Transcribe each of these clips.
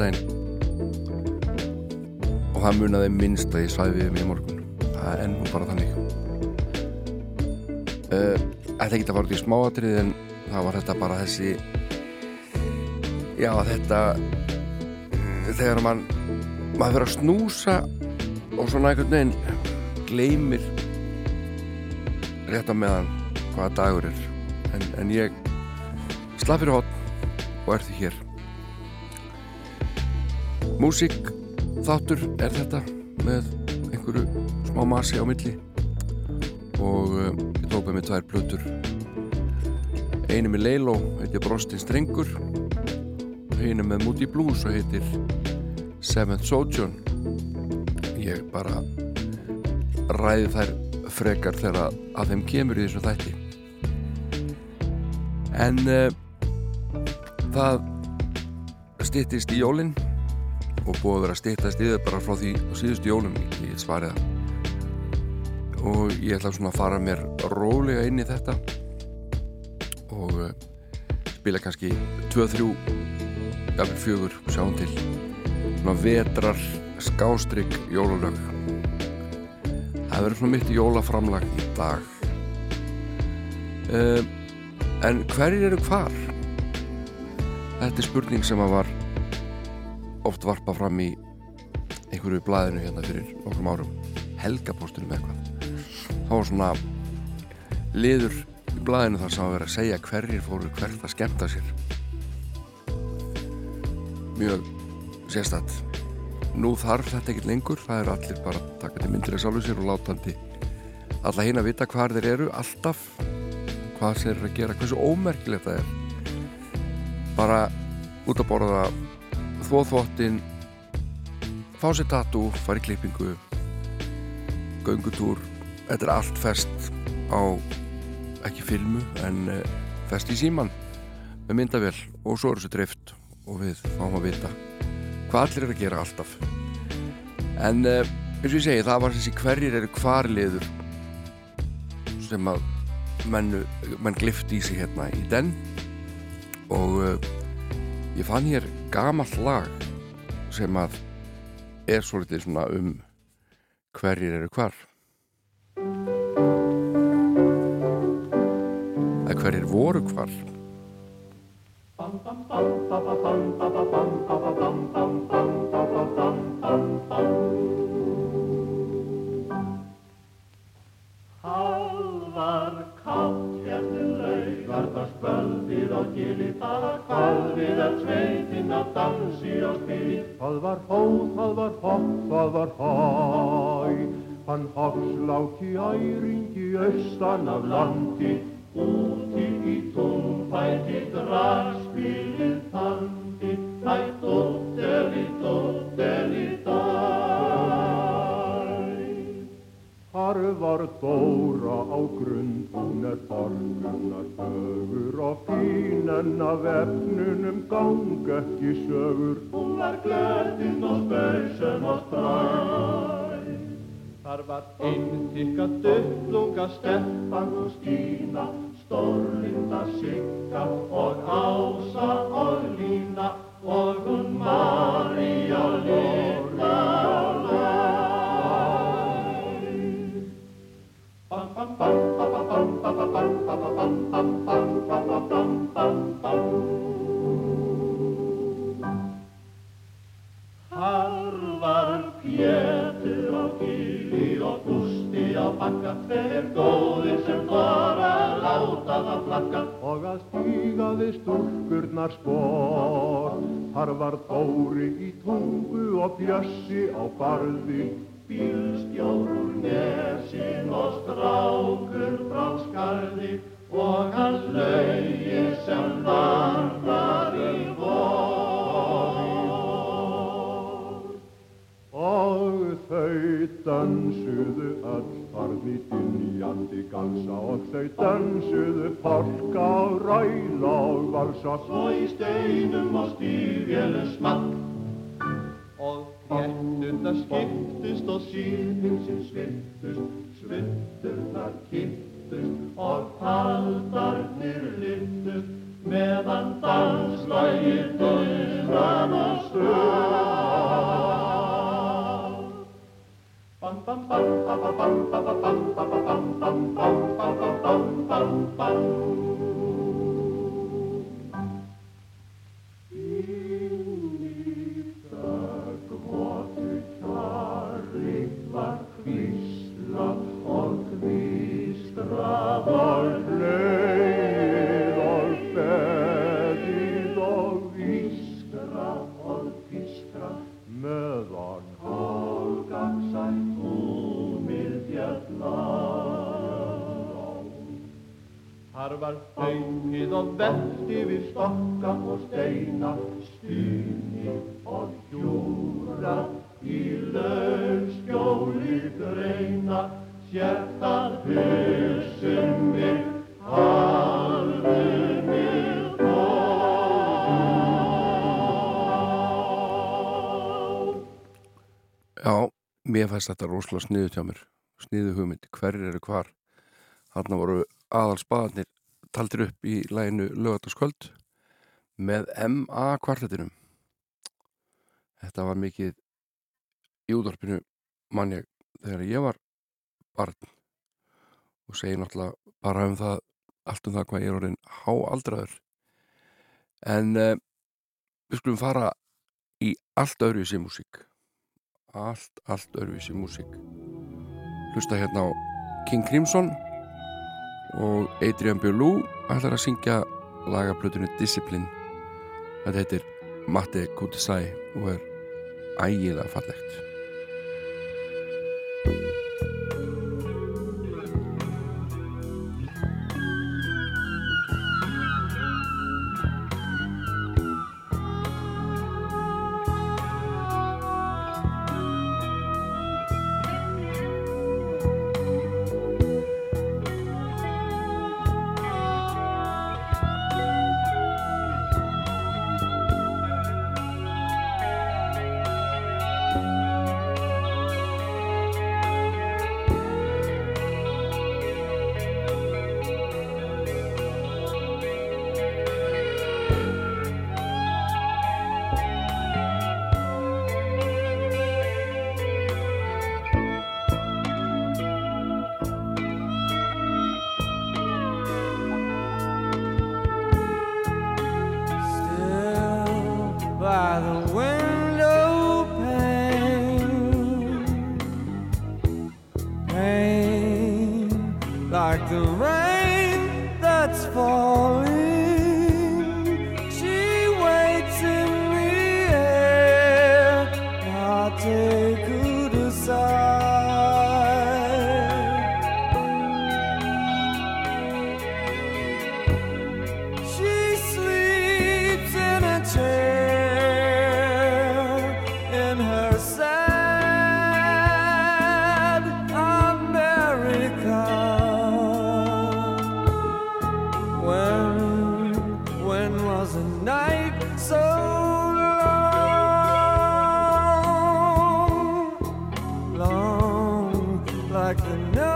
sunnudaginn og það munaði minnst að ég svæði við mig í morgun. Það er ennum bara þannig. Uh, Þetta ekki að fara út í smáatrið en það var þetta bara þessi já þetta þegar mann maður fyrir að snúsa og svona einhvern veginn gleymir rétt á meðan hvaða dagur er. En, en ég slaf fyrir hotn og er því hér Músík þáttur er þetta með einhverju smá masi á milli og uh, ég tók með mig tvær blötur einu með Leilo heitir Brostin Strengur. Einu með Moody Blues og heitir Seventh Sojourn ég bara ræði þær frekar þegar að þeim kemur í þessu þætti. En uh, það stittist í jólinn og búið að vera að stittast í þau bara frá því á síðustu jólum í svariða og ég ætla svona að fara mér rólega inn í þetta og uh, spila kannski 2-3 jafnveg fjögur sjáum til. Svona vetrar skástrygg jólulög það verður svona mitt jólaframlag í dag. Uh, en hverjir eru hvar? Þetta er spurning sem að var oft varpa fram í einhverju blæðinu hérna fyrir nokkrum árum. Helgapóstunum eitthvað. Þá var svona liður í blæðinu þar sem að vera að segja hverjir fóru hvert að skemta sér. Mjög sérstatt nú þarf þetta ekkert lengur. Það er allir bara takkandi myndir að sálu sér og látandi alla hinn að vita hvað þeir eru alltaf hvað þeir eru að gera, hversu ómerkilegt það er. Bara út að borða þvóþvottin fá sér tattu, fara í klippingu göngutúr. Þetta er allt fest á ekki filmu en fest í síman með myndavél og svo er þessu dreift og við fáum að vita hvað allir er að gera alltaf. En eins og ég segi það var þessi hverjir eru hvarliður sem að mennu, menn glift í sig hérna í den. Og uh, ég fann hér gamall lag sem að er svolítið svona um hverjir eru hvar. Að hverjir voru hvar. Halvar kátt hérstu laugarðars kvöldið og gili það var hvað við að sveitin á dansi og spili. Það var hó, það var hopp, það var hæ, hann hafsláki æringi austan af landi. Úti í túnfæti dragspilið var Dóra á grund, hún er þorgunar sögur og fín en af efnunum gang ekki sögur. Hún var glöðinn og spausum og stræ. Þar var eintikka duttlunga Stefan og Stína, Stórlinda Sigga og Ása og Lína og hún María Lita Læ. Bam Þar var Dóri í tungu og Bjössi á barði. Bílstjór úr nesin og strákur frá skarði og hans laugi sem varðar í vor. Og þau dansuðu öll farði dynjandi galsa og þau dansuðu polka og ræla og valsa. Svo í steinum og stífjölum smakk og frétturnar skiptust og síðhilsin sviftust, svifturnar kippt lyftust og kaldarnir lyftust meðan danslægir döðan og stöð. Bam bam bam bam bam bam bam bam bam bam bam bam bam bam bam bam stokka og steina, stuni og hjúra í lögskjóli greina, sértað husum við halvum við þó. Já, mér fæst þetta rosalega sniðu hjá mér. Sniðu hugmynd, hver eru hvar. Hann voru aðal spaðarnir taldir upp í læginu lögataskvöld með MA kvartetinum þetta var mikið í útvarpinu mann ég þegar ég var barn. Og segi náttúrulega bara um það allt um það hvað ég er orðin háaldraður. En uh, við skulum fara í allt öðruvísi músík. Allt, allt öðruvísi músík. Hlusta hérna á King Crimson og Adrian Björlú ætlar að syngja lagaplutunni Discipline þetta heitir Matti Kutisai og er ægilega fallegt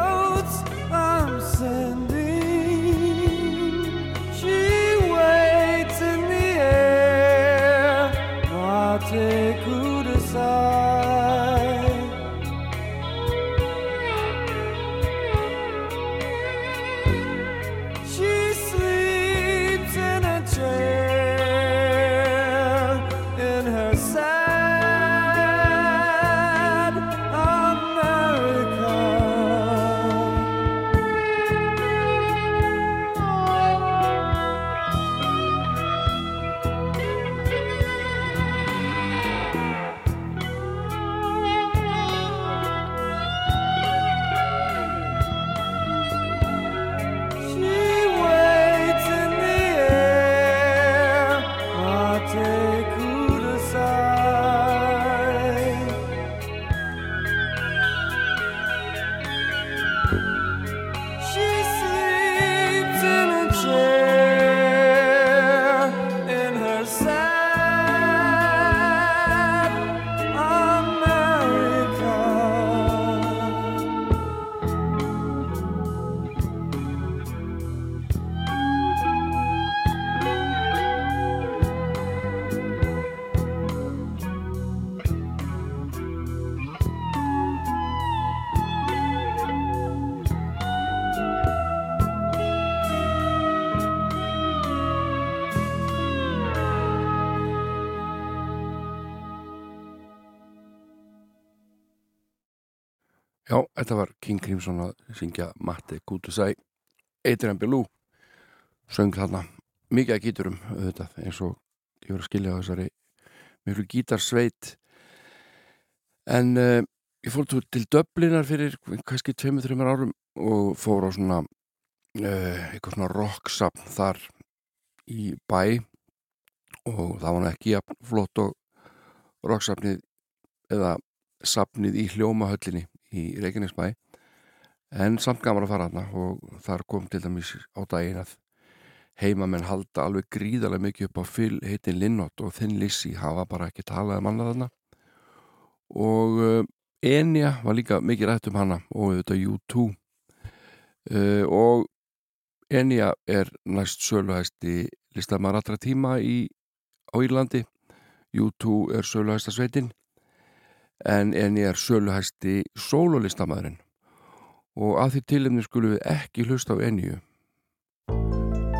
notes I'm sending. King Crimson að syngja Matti Kutusæ Adrian Belú söng þarna mikið að gíturum auðvitað eins og ég voru að skilja á þessari miklu gítarsveit. En uh, ég fór til Döblinar fyrir kannski 2-3 árum og fór á svona uh, eitthvað svona rocksapn þar í bæ. Og það var ekki flott og rocksapnið eða sapnið í hljómahöllinni í Reykjanesbæ en samt gaman að fara hana og þar kom til dæmis á daginn að heimamenn halda alveg gríðarlega mikið upp á fyll heitin Linnott og þinn Lissi hafa bara ekki talað um hana þarna. Og uh, Enya var líka mikið rætt um hana og þetta U2 uh, og Enya er næst söluhæsti listamæður allra tíma í, á Írlandi. U2 er söluhæsta sveitin. En en ég er söluhæsti sólulistamæðurinn og að því tilumni skulum við ekki hlusta á enju.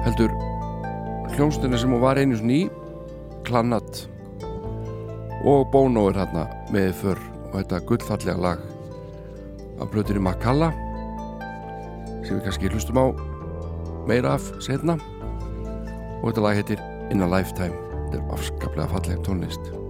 Heldur hljónstunni sem hún var einu sný Klannat. Og Bono er hérna með fyrr og þetta gullfallega lag af blöðinni Makalla sem við kannski hlustum á meira af setna og þetta lag heitir In a Lifetime. Þetta er afskaplega fallega tónlist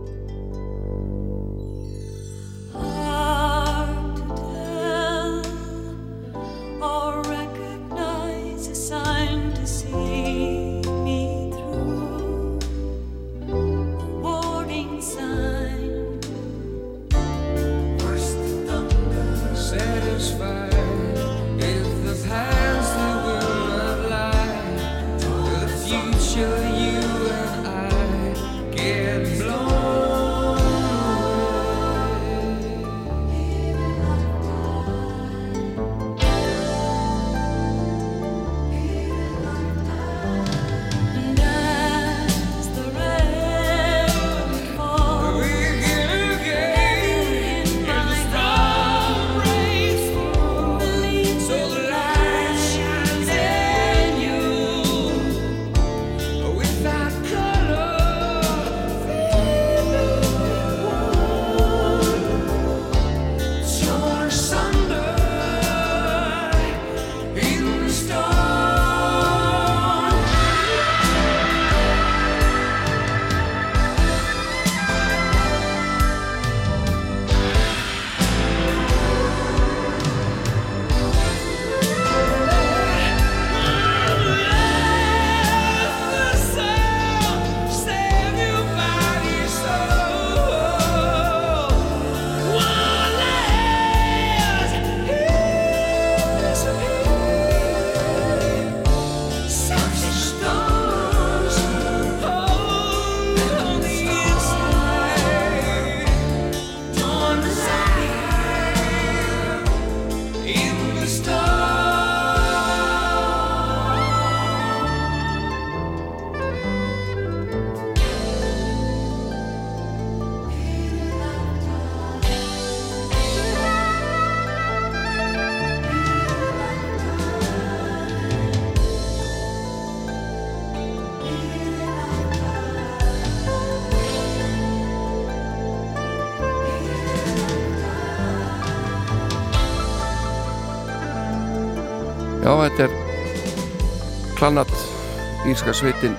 írska sveitin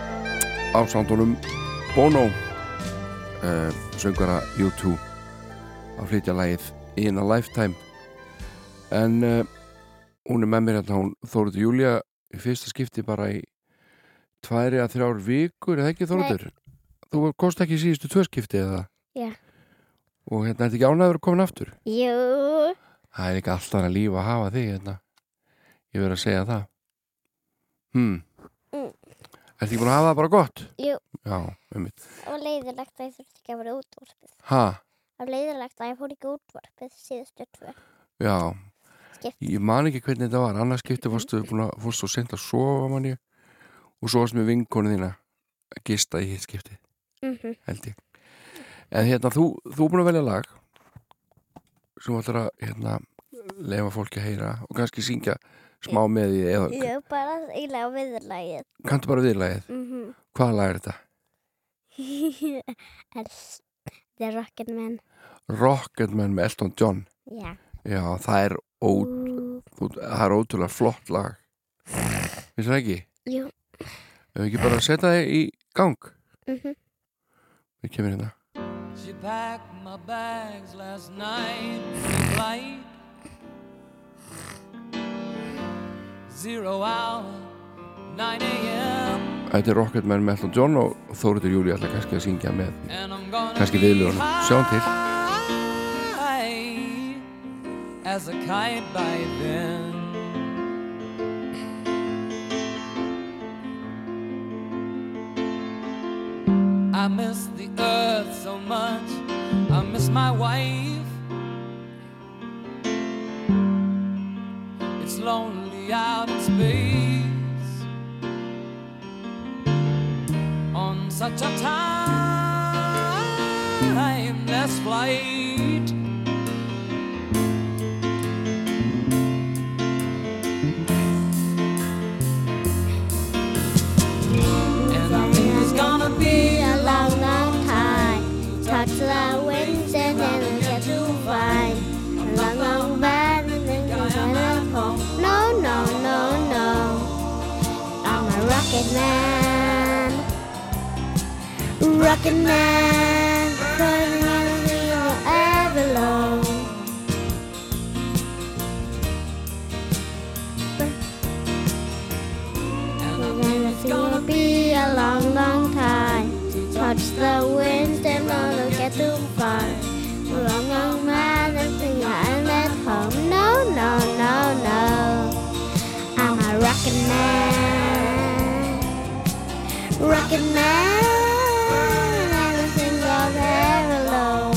á sándunum Bono uh, söngara U2 að flytja lægið In a Lifetime en uh, hún er með mér hérna hún Þóruður Júlia í fyrsta skipti bara í tværi að þrjár vikur eða ekki Þóruður? Þú kosti ekki í síðustu tvö skipti eða? Já og hérna er þetta ekki ánæður að koma aftur? Jú Það er ekki alltaf að lífa að hafa þig hérna Ég verði að segja það hmm. Er þið búin að hafa það bara gott? Jú. Já, um mitt Það var leiðilegt að ég þurfti ekki að vera útvarpið. Hæ? Það var leiðilegt að ég fór ekki útvarpið síðustu tvö. Já. Skipti. Ég man ekki hvernig þetta var. Annars skipti fórstu búin að fórstu sent að sofa manni og svo varst með vinkonu þína. Að gista í hitt skipti mm -hmm. held ég. En hérna, þú, þú er búin að velja lag sem ætlar að hérna, lefa fólki að heyra og kannski syngja smá með því eða Jú, bara eiginlega á viðurlægið kanntu bara viðlagið mm -hmm. hvaða lag er þetta? The Rocketman Rocketman með Elton John Já Já, það er, ó, þú- það er ótrúlega flott lag finnst það ekki? Jú. Ef við ekki bara að setja það í gang Mhm. við kemur hérna She packed my bags last night for flight. Þetta er Rocketman með Elton John og Þóriður Júli ætla kannski að syngja með kannski viðljóðan, sjáum til as a kite by then. I miss the earth so much. I miss my wife. It's lonely out in space on such a timeless flight. And I think it's gonna be rocket man. Rocket man. And it's gonna be a long, long time. Touch the wind and I'll get too far. Long, long man, and think I'm at home. No, no, no, no. I'm a rocket man. Rocket man. Think you're there alone.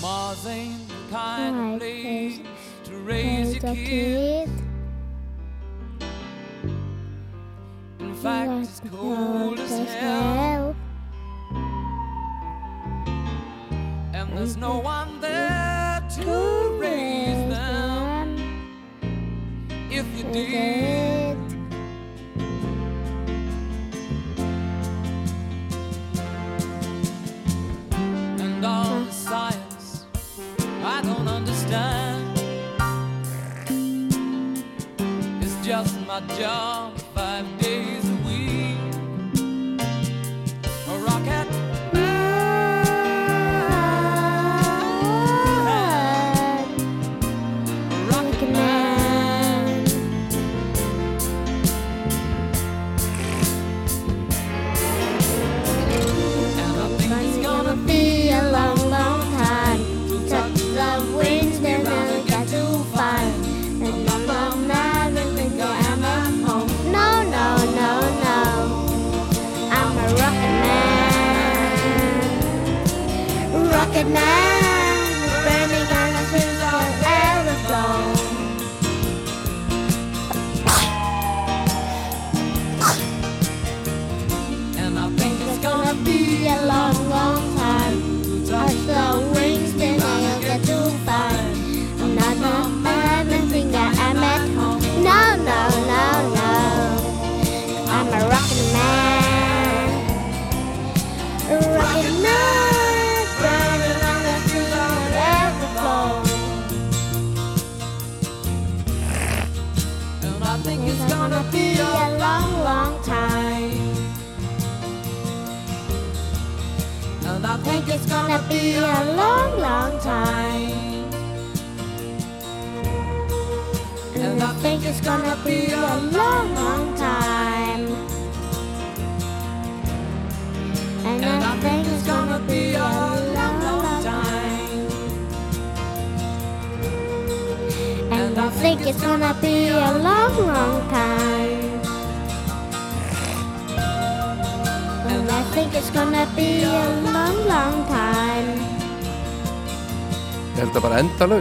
Mars ain't the kind Right, of place to raise your kid. kid. In fact, it's cold as hell, and there's no one there to If you did, and all the science I don't understand. It's just my job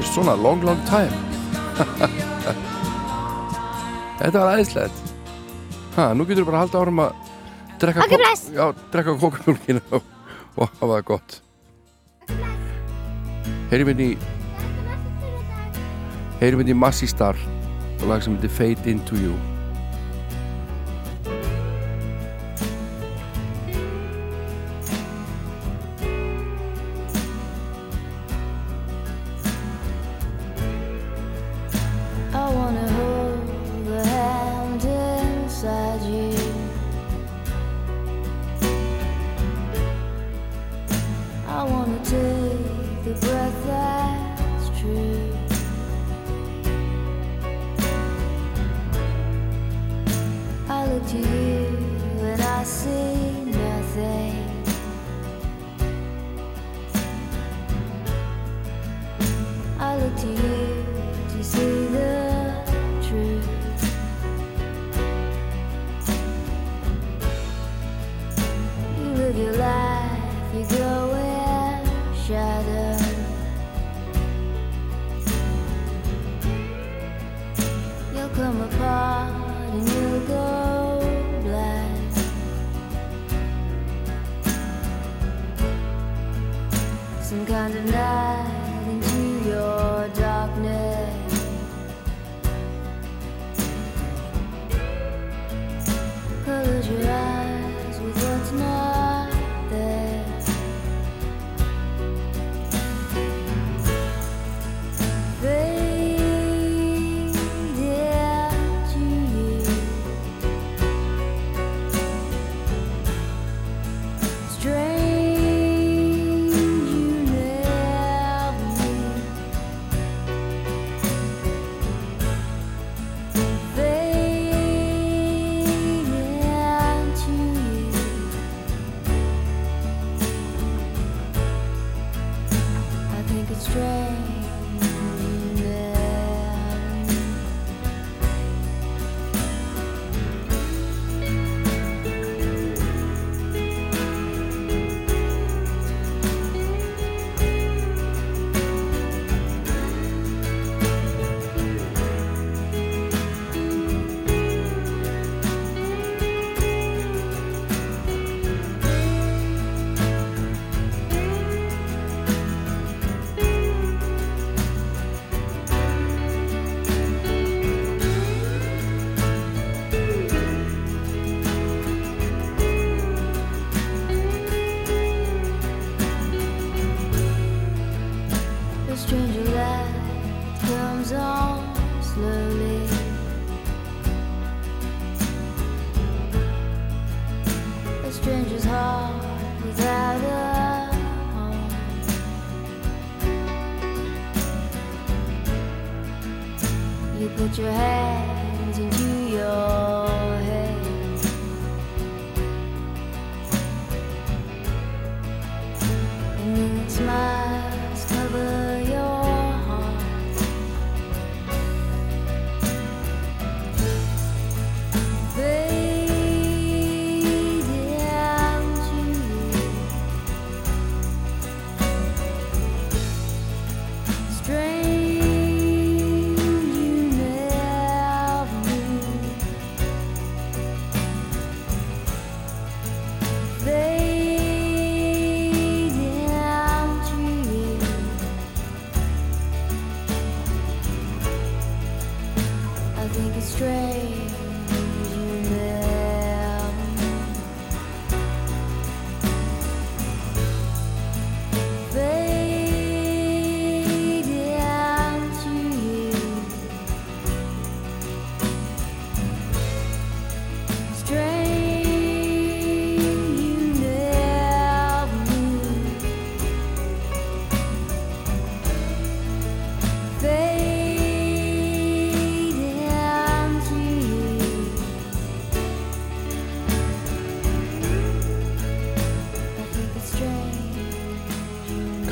endalaust, svona long long time. Þetta var æðislegt. Ha, nú getur bara að halda árum að drekka, Ok, bless. já, drekka kókumjólkina og, og hafa það gott. Heyrim við í Heyrim við í Massi Star og lag sem heitir Fade Into You and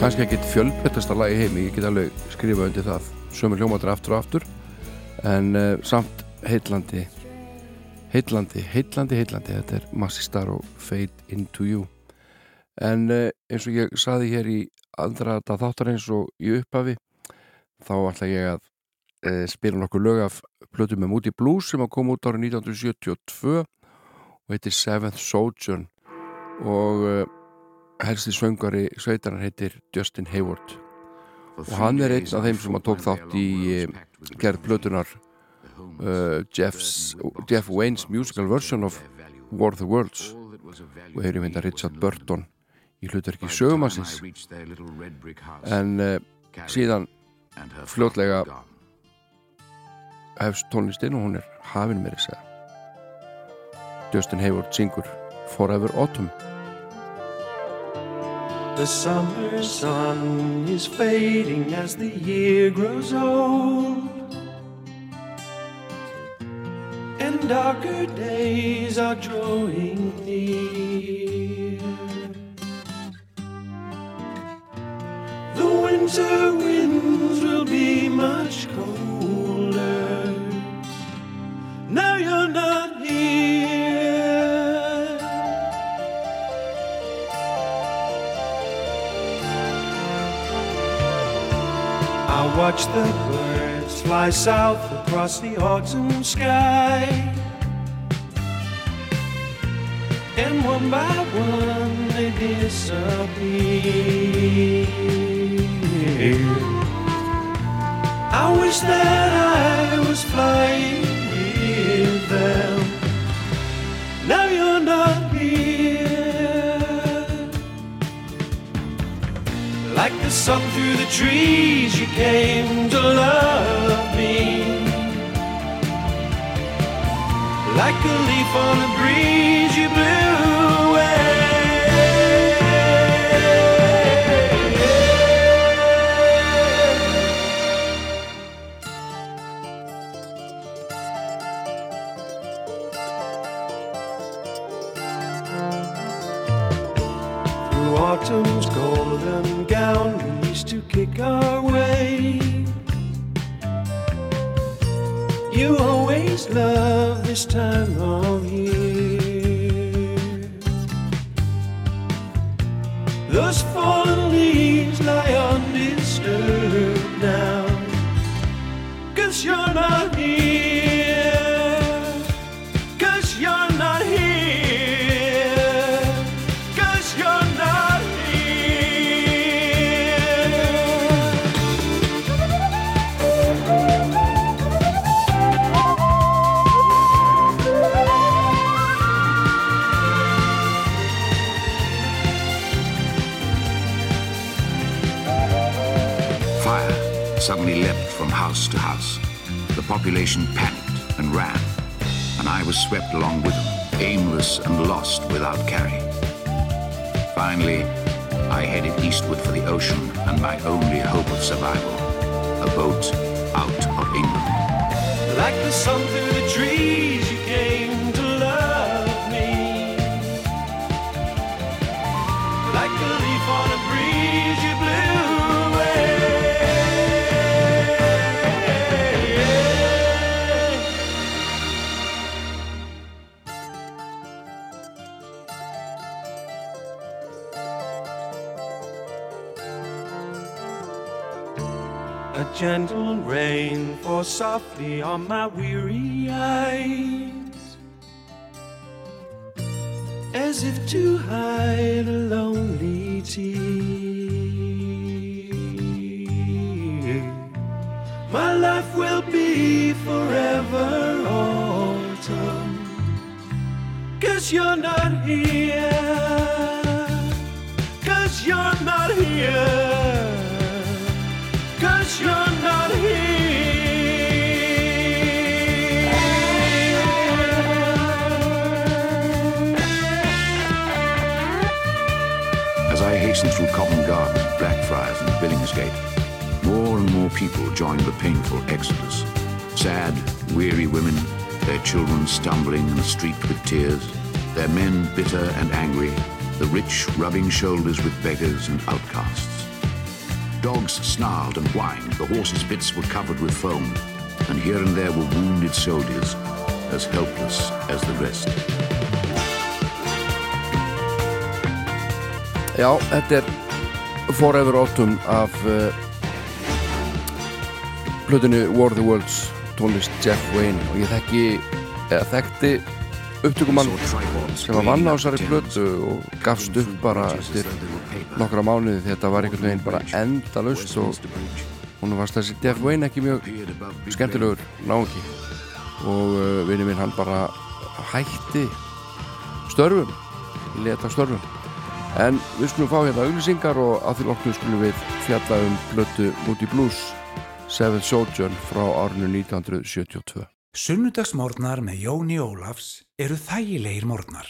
kannski ekkit fjölbrettasta lag í heimi, ég get alveg skrifa undir það, sömur hljómaður aftur og aftur. En uh, samt heitlandi heitlandi, heitlandi, heitlandi þetta er Massi Star og Fade Into You. En uh, eins og ég saði hér í andra þáttar eins og í upphafi þá ætla ég að uh, spila nokkuð lög af plötu með Moody Blues sem kom út árið 1972 og heitir Seventh Sojourn. Og helsti söngari sveitarar heitir Justin Hayward. Og hann er einn af þeim sem að tók þátt í gerð plötunar uh, Jeff's, Jeff Wayne's musical version of War of the Worlds. Og hefur hérna Richard Burton í hlutverki sögumassins en uh, síðan fljótlega hefst tónlistinn og hún er hafinn þess að Justin Hayward syngur Forever Autumn The summer sun is fading as the year grows old. And darker days are drawing near. The winter winds will be much colder. Now you're not watch the birds fly south across the autumn sky. And one by one they disappear. I wish that I was flying with them. Like the sun through the trees, you came to love me. Like a leaf on a breeze, you blew kick our way. You always love this time of year. Population panicked and ran, and I was swept along with them, aimless and lost without carry. Finally, I headed eastward for the ocean and my only hope of survival, a boat out of England. Like the sun through the trees, you came gentle rain falls softly on my weary eyes, as if to hide a lonely tear. My life will be forever autumn, cause you're not here, Billingsgate, more and more people joined the painful exodus. Sad, weary women, their children stumbling in the street with tears, their men bitter and angry, the rich rubbing shoulders with beggars and outcasts. Dogs snarled and whined, the horses' bits were covered with foam, and here and there were wounded soldiers, as helpless as the rest. Já, þetta er Forever Autumn af uh, plötunni War of the Worlds tónlist Jeff Wayne. Og ég þekki eða þekkti upptökumann sem var vann á þessari plötu og gafst upp bara eftir nokkra mánuði þetta var einhvern veginn bara endalaust og hún varst þessi Jeff Wayne ekki mjög skemmtilegur náungi. Og uh, vinni minn hann bara hætti störfum. Leta störfum en við skulum fá hérna auglýsingar og að því loknu skulum við fjalla um blötu Moody Blues Seventh Sojourn frá árinu 1972 Sunnudagsmórnar með Jóni Ólafs eru þægilegir mórnar.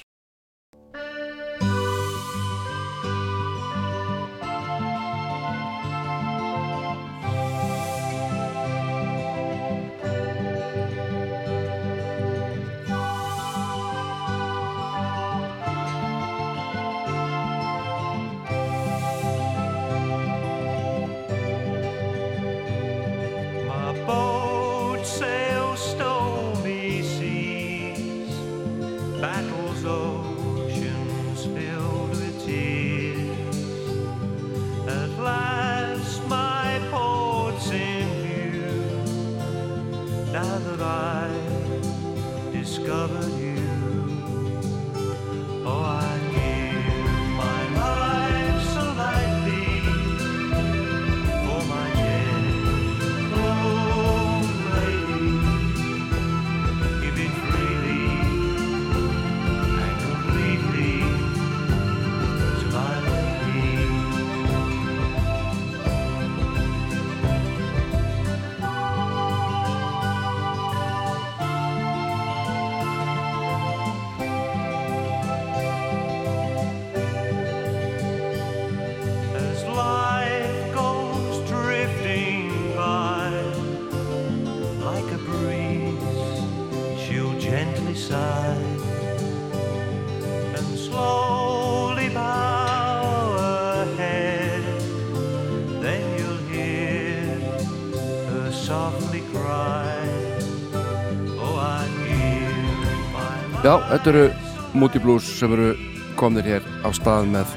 Þetta eru Moody Blues sem eru komnir hér á stað með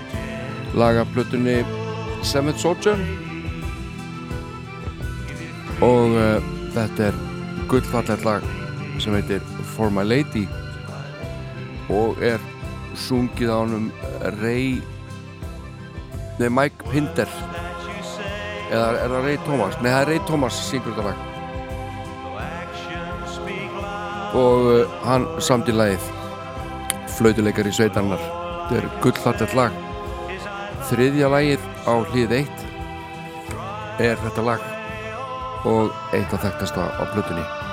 lagaplutunni Seventh Soldier. Og uh, þetta er gullfallet lag sem heitir For My Lady. Og er sungið á honum Ray Nei, Mike Pinder. Eða er það Ray Thomas? Nei, það er Ray Thomas syngur þetta lag. Og uh, hann samt í lagið flautuleikar í sveitarnar þetta er gullfallet lag. Þriðja lagið á hlið 1 er þetta lag og eitt af þekktasta á blutunni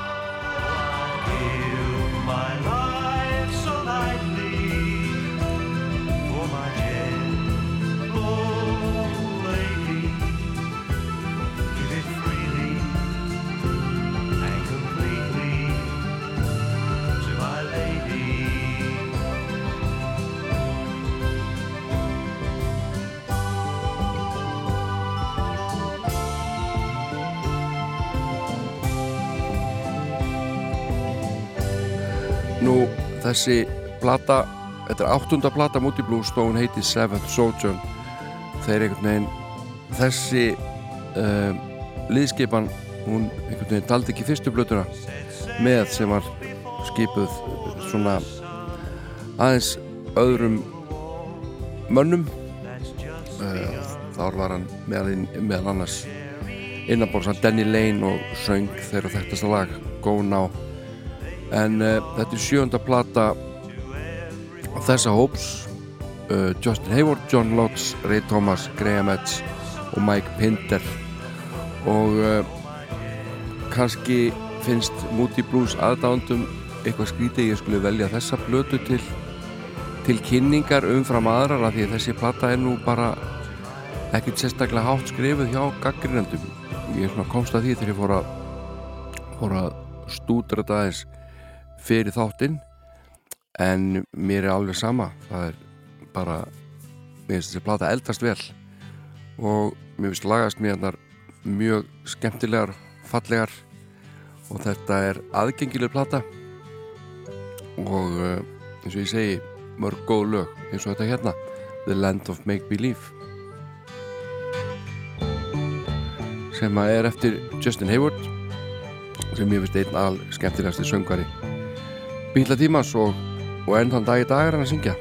þessi plata þetta er áttunda plata og hún heiti Seventh Soldier þeir einhvern veginn þessi uh, liðskipan hún einhvern veginn taldi ekki fyrstu blötuna með sem var skipuð svona aðeins öðrum mönnum. Uh, þar var hann meðal, meðal annars innanbórsan Danny Lane og söng þeirra þekktasta lag Go Now en uh, þetta er sjönda plata af þessa hóps. Uh, Justin Hayward, John Lodge Ray Thomas, Graham Edge og Mike Pinder. Og uh, kannski finnst Moody Blues aðdándum eitthvað skrítið ég skulle velja þessa blötu til til kynningar umfram aðrar af því að þessi plata er nú bara ekkert sérstaklega hátt skrifuð hjá gaggrinandum ég komst að því þegar ég fór að fór að stúdra þetta aðeins fyrir þáttinn en mér er alveg sama. Það er bara mér finnst þessi plata eldast vel og mér finnst lagast mér þar mjög skemmtilegar fallegar og þetta er aðgengileg plata. Og uh, eins og ég segi mörg góð lög eins og þetta hérna The Land of Make Believe. Sem að er eftir Justin Hayward sem ég finnst einn al skemmtilegasti söngari bíla tímas og, og enn þann dag í dag er hann að syngja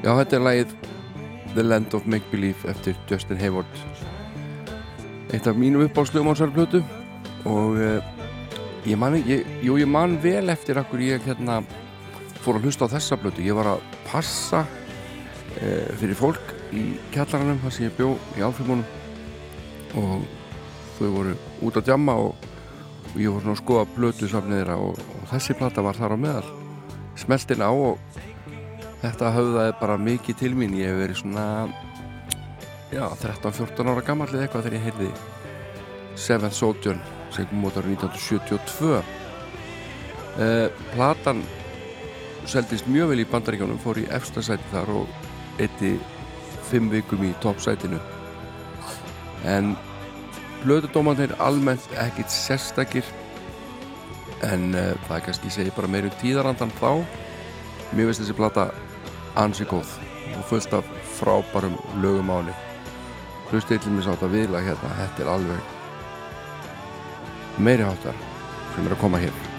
Já, þetta er lagið The Land of Make Believe eftir Justin Hayward. Eitt af mínum uppáðslugum á þessari plötu. Og uh, ég man ég, jú, ég man vel eftir akkur ég hérna fór að hlusta á þessa plötu. Ég var að passa uh, fyrir fólk í kjallaranum þar sem ég bjó í áfrimunum og þau voru út að djamma og, og ég voru svona að skoða plötu safnið þeirra og, og þessi plata var þar á meðal. Smeltin á og þetta höfðaði bara mikið til mín. Ég hef verið svona já, 13-14 ára gammal eða eitthvað þegar ég heyrði Seventh Sojourn sem kom út árið 1972 uh, platan seldist mjög vel í bandaríkjónum fór í efsta sæti þar og eitti fimm vikum í toppsætinu. En blöðudómanir almennt ekkit sérstakir en uh, það kannski segi bara meirum tíðarandan þá. Mér veist þessi plata ansi góð og fullt af frábærum lögum á henni. Hlustið til mig sátt að viðla hérna þetta er alveg meiri háttar sem er að koma hér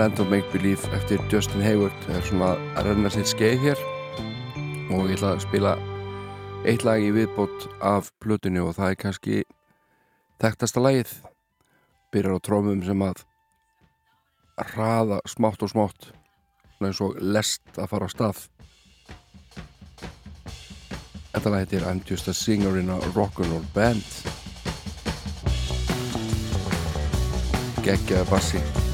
Land of Make Believe eftir Justin Hayward. Það er svona að renna sér skeið hér. Og ég ætla að spila eitt lag í viðbót af plötunni og það er kannski þekktasta lagið. Byrjar á trómum sem að hraða smátt og smátt svona eins og lest að fara á stað. Þetta lag heitir I'm just a singer in a rock'n'roll band. Geggjaði bassi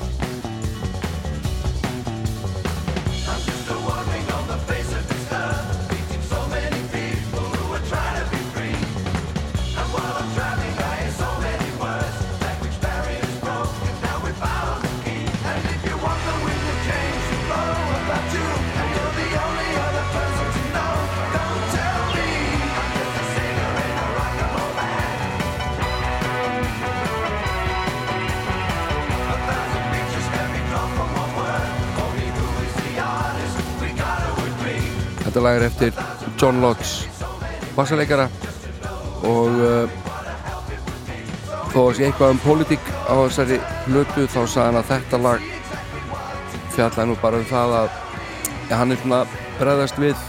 Þetta lag er eftir John Lodge bassaleikara. Og uh, þó að sé eitthvað um pólitík á þessari hlutu þá sagði hann að þetta lag fjallaði nú bara um það að ja, hann er svona bregðast við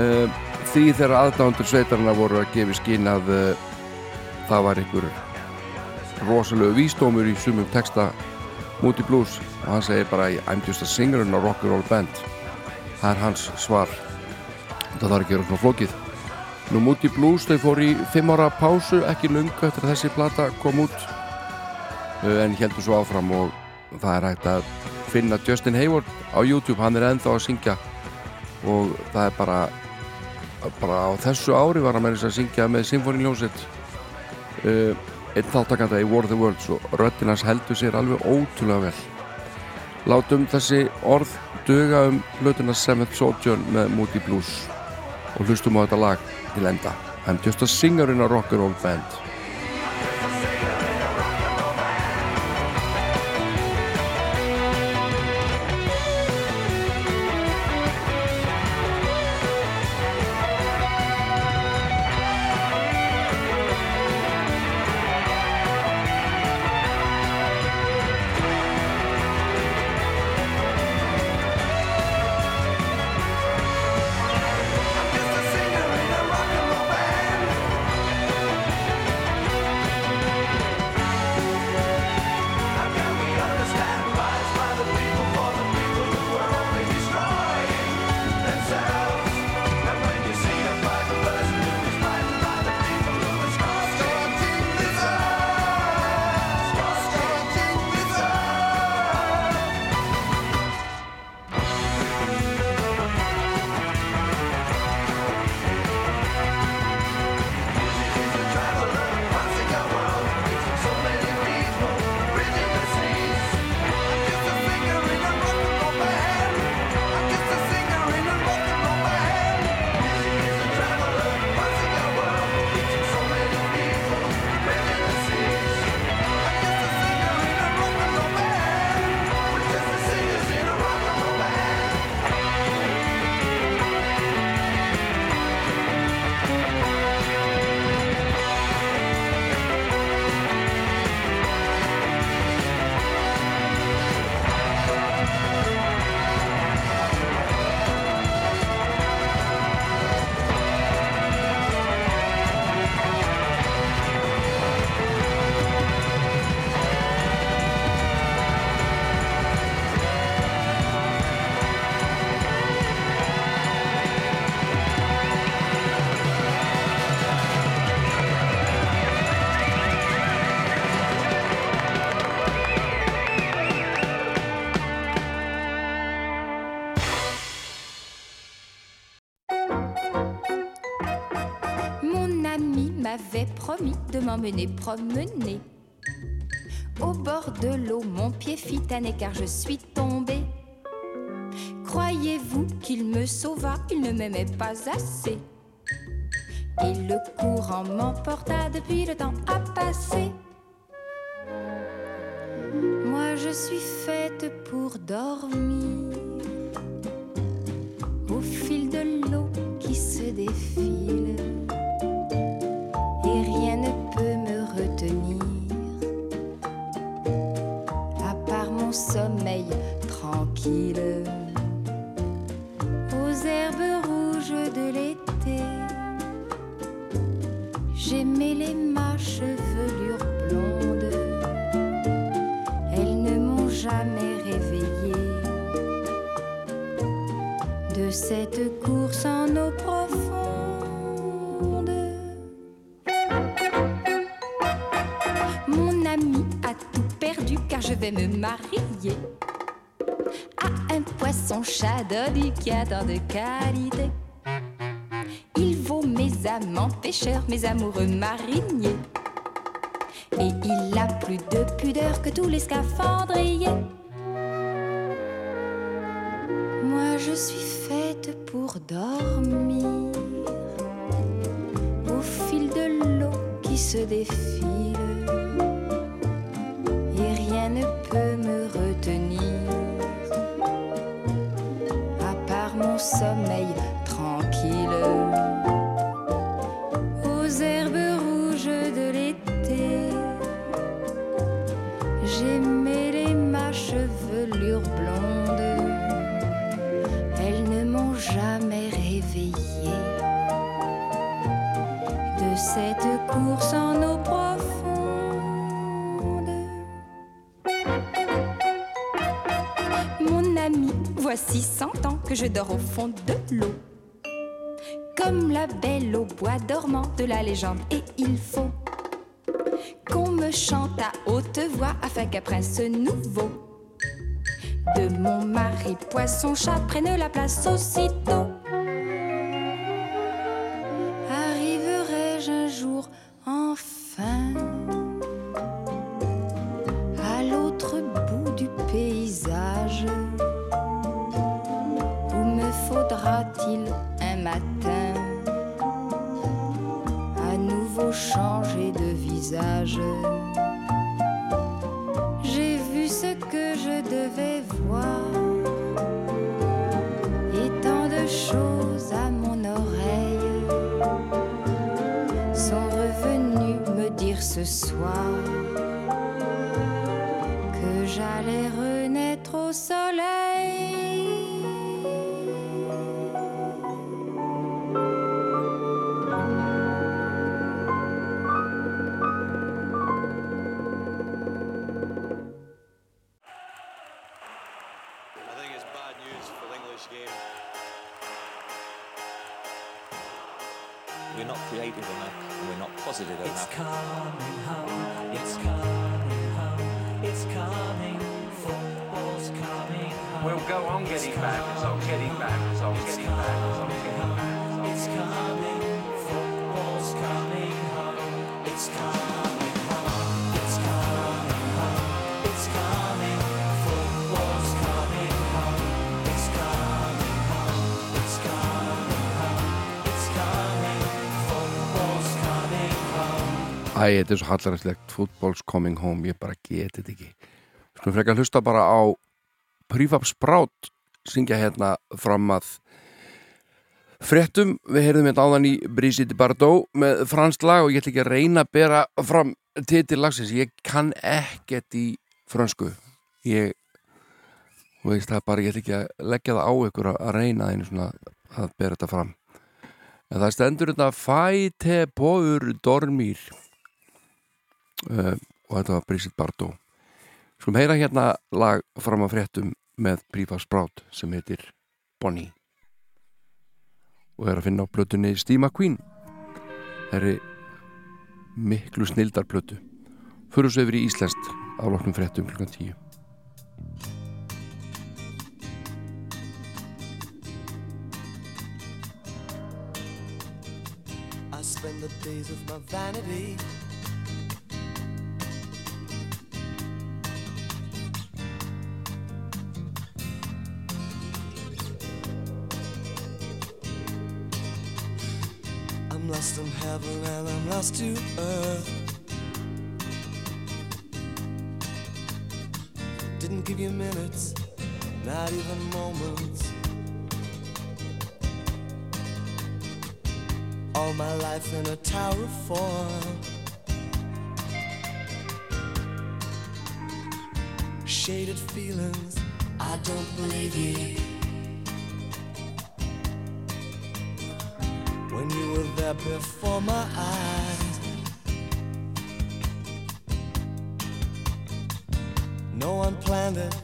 uh, því þegar aðdándur sveitarna voru að gefa skín að uh, það var einhver rosalegu vísdómur í sumum texta Moody Blues. Og hann segir bara I'm just a singer in a rock'n'roll band það er hans svar. Það þarf ekki vera svona flókið. Nú Moody Blues þau fór í fimm ára pásu ekki lungu eftir að þessi plata kom út uh, en heldur svo áfram og það er hægt að finna Justin Hayward á YouTube. Hann er ennþá að syngja og það er bara bara á þessu ári var hann með þess að syngja með Symfóniljónsett uh, einn þáttakanda í War of the Worlds og röttinans heldur sér alveg ótrúlega vel. Látum þessi orð duga um hlutuna Seventh Sojourn með Moody Blues. Og hlustum á þetta lag til enda. I'm just a singer in a rock'n'roll band de m'emmener promener. Au bord de l'eau, mon pied fit un écart, je suis tombée. Croyez-vous qu'il me sauva? Il ne m'aimait pas assez. Et le courant m'emporta depuis le temps à passer. Moi je suis faite pour dormir au fil de l'eau qui se défile. Tranquille. Aux herbes rouges de l'été, j'aimais les ma chevelure blonde. Elles ne m'ont jamais réveillée de cette course en eau profonde. Car je vais me marier à un poisson tant de qualité. Il vaut mes amants pêcheurs, mes amoureux mariniers. Et il a plus de pudeur que tous les scaphandriers. Moi je suis faite pour dormir au fil de l'eau qui se défile. Sommeil tranquille. Aux herbes rouges de l'été, j'aimais les ma chevelure blonde. Elles ne m'ont jamais réveillée de cette course en voici cent ans que je dors au fond de l'eau. Comme la belle au bois dormant de la légende, et il faut qu'on me chante à haute voix afin qu'un prince nouveau de mon mari poisson chat prenne la place aussitôt. We'll go on getting back, results, getting back, results, getting back, results, getting back. It's coming, football's coming home, it's coming home, it's coming home, it's coming, football's coming home, it's coming home, it's coming home, it's coming, football's coming home. Æ, þetta er svo hallaræslegt Football's coming home, ég bara geti þetta ekki. Skulum frekar hlusta bara á Prefab Sprout syngja hérna fram að fréttum, við heyrðum hérna áðan í Brigitte Bardot með franskt lag og ég ætla ekki að reyna að bera fram titil lagsins, ég kann ekkert í fransku ég veist það bara, ég ætla ekki að leggja það á ykkur að, reyna þeim svona að bera þetta fram. En það stendur þetta Fæte Bóur Dormir. Uh, og þetta var Brigitte Bardot Skulum heyra hérna lag fram að fréttum með Prífars Brátt sem heitir Bonnie. Og er að finna á plötunni Stíma Queen Það eru miklu snildar plötu. Fyrir svo yfir í Íslandst á loknum fréttum kl. 10 I spend the days of my vanity lost in heaven and I'm lost to earth. Didn't give you minutes, not even moments. All my life in a tower of form. Shaded feelings, I don't believe you. there before my eyes. No one planned it,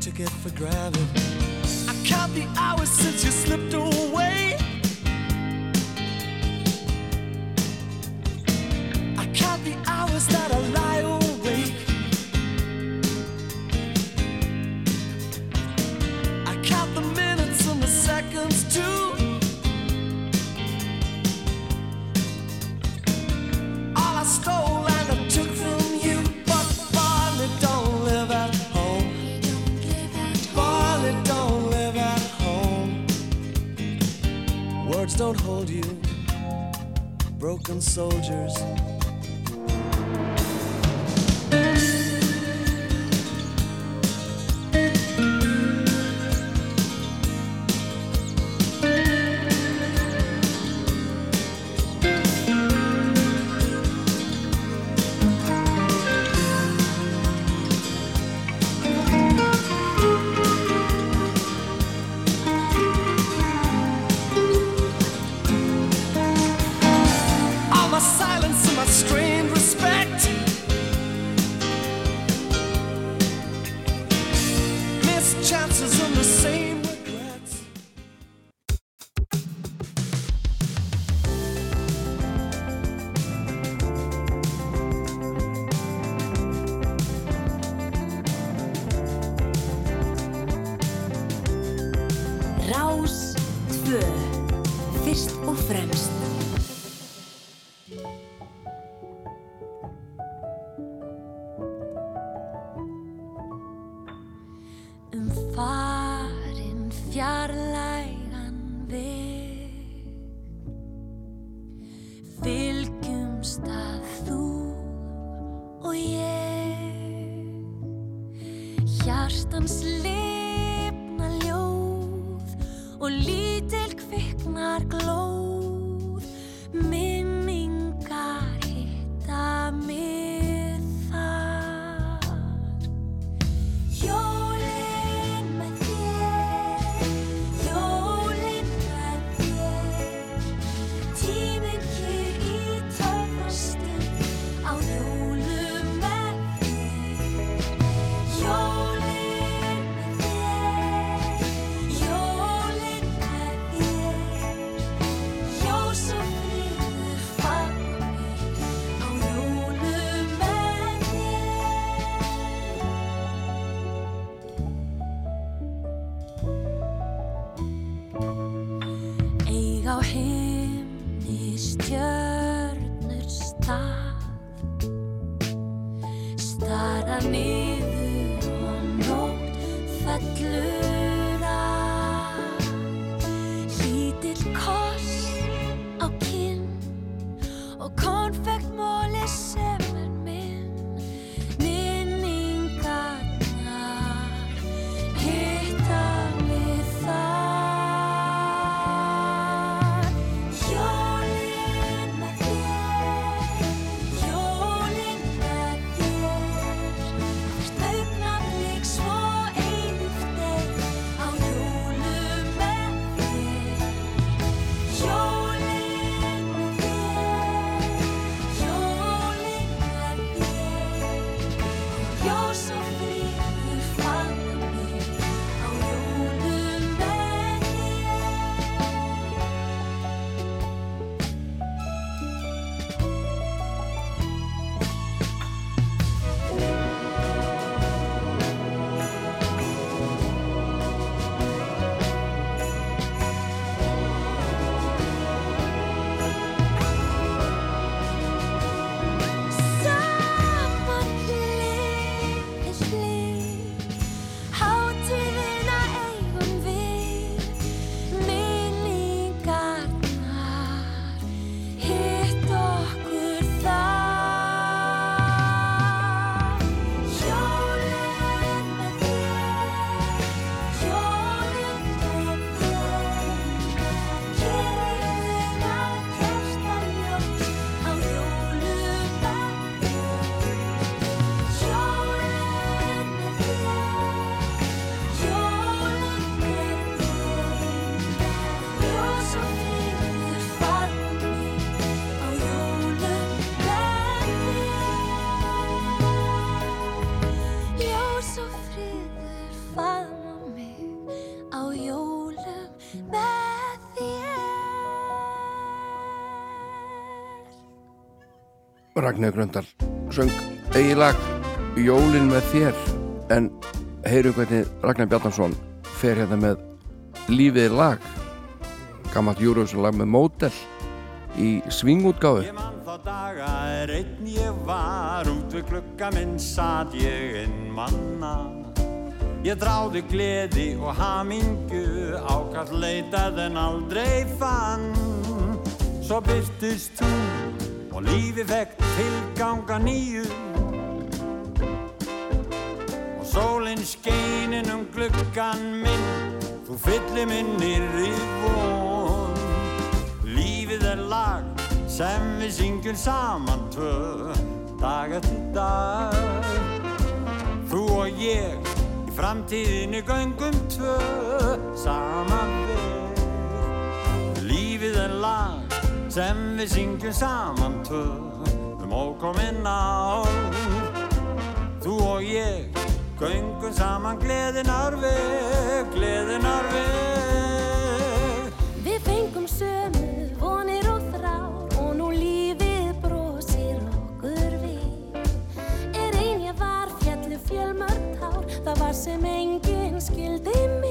took it for granted. I count the hours since you slipped away. Ragnar Gröndal söng eigilag Jólin með þér. En heyrum hvernig Ragnar Bjarnarsson fer hérna með Lífið lag. Gammalt Júruvísson lag með mótel í svingútgáfu. Þá daga er einn ég var út við klukka minn satt ég inn manna. Ég dráði gleði og hamingu ákall leitað en aldrei fann. Svo byrtist þú og lífi fekk tilganga nýju. Og sólinn skeinin um gluggan minn þú fyllir minnir í von. Lífið er lag sem við syngjum saman tvö dag eftir dag. Þú og ég í framtíðinu göngum tvö saman veg Lífið er lag sem við syngjum saman tvö um ókominn ár Þú og ég göngum saman gleðinar veg, gleðinar veg Við fengum sömu vonir og þrár og nú lífið brosir okkur við. Er ein ég var fjallu fjölmörg tár, það var sem enginn skildi mig.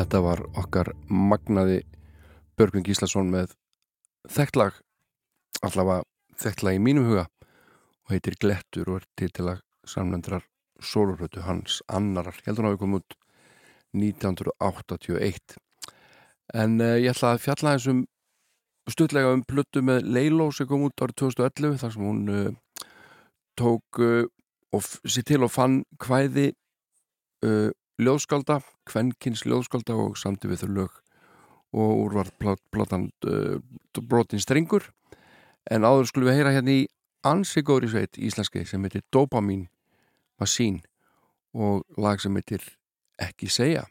Þetta var okkar magnaði Börgvin Gíslason með þekklag, allavega þekklag í mínum huga og heitir Glettur og er títilag samlendrar solurötu hans annarar, heldur að við komum út 1981 en uh, ég ætla að fjalla þessum stutlega um plötu með Leiló sem kom út árið 2011 þar sem hún uh, tók uh, og sér til og fann hvæði Uh, ljóðskálda, kvennkins ljóðskálda og samti við þau lög. Og úrvarð plátan eh, uh, brotin strengur. En áður skulum við heyra hérna í ansi góðri sveit íslenski sem heitir Dopamin Masín og lag sem heitir Ekki segja.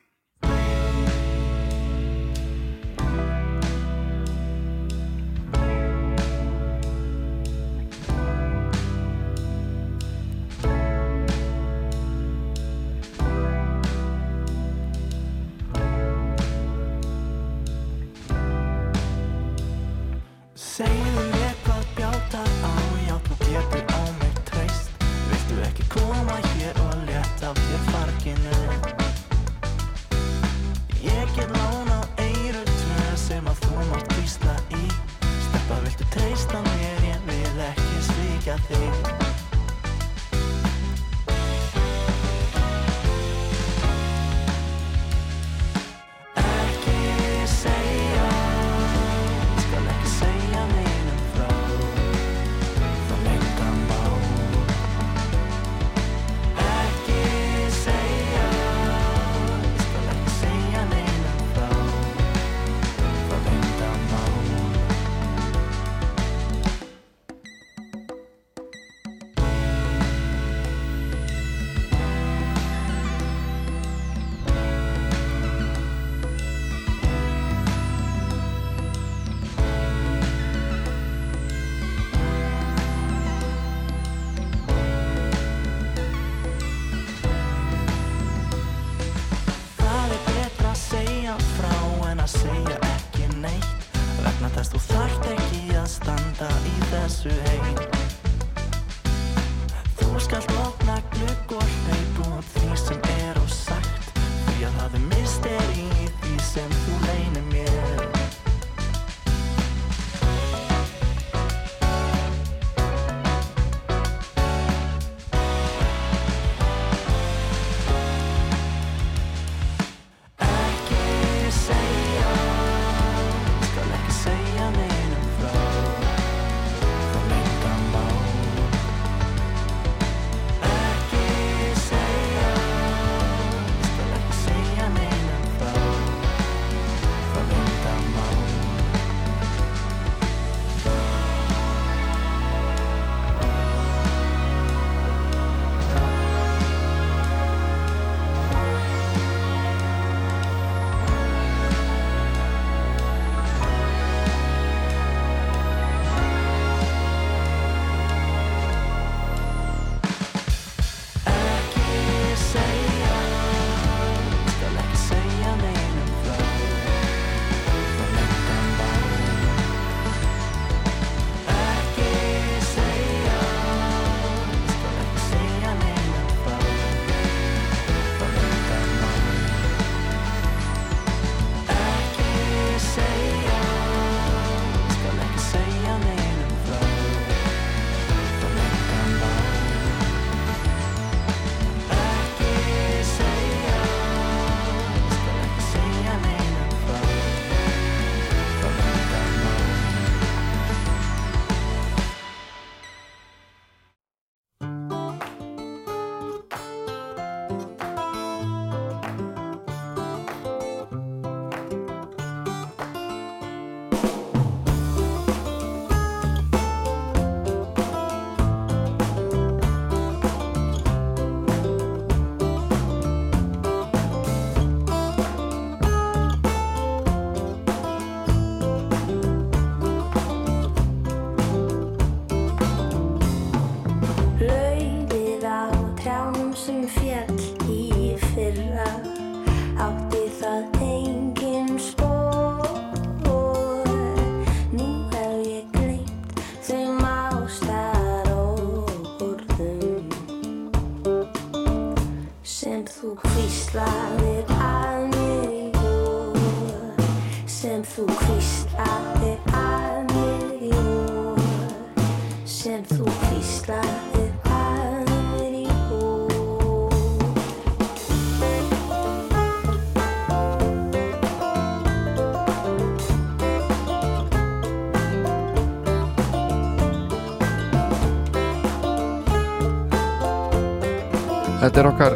Þetta er okkar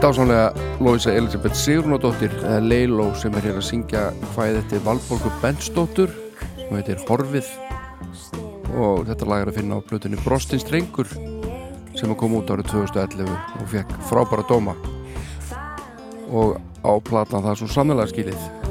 dásamlega Lóisa Elisabeth Sigrunadóttir eða Leiló sem er hér að syngja hvað þetta er Valborgu Bentsdóttur sem heitir Horfið. Og þetta lag er að finna á blötunni Brostins Strengur sem kom út árið 2011 og fekk frábæra dóma. Og á platan það er svo samlega skilið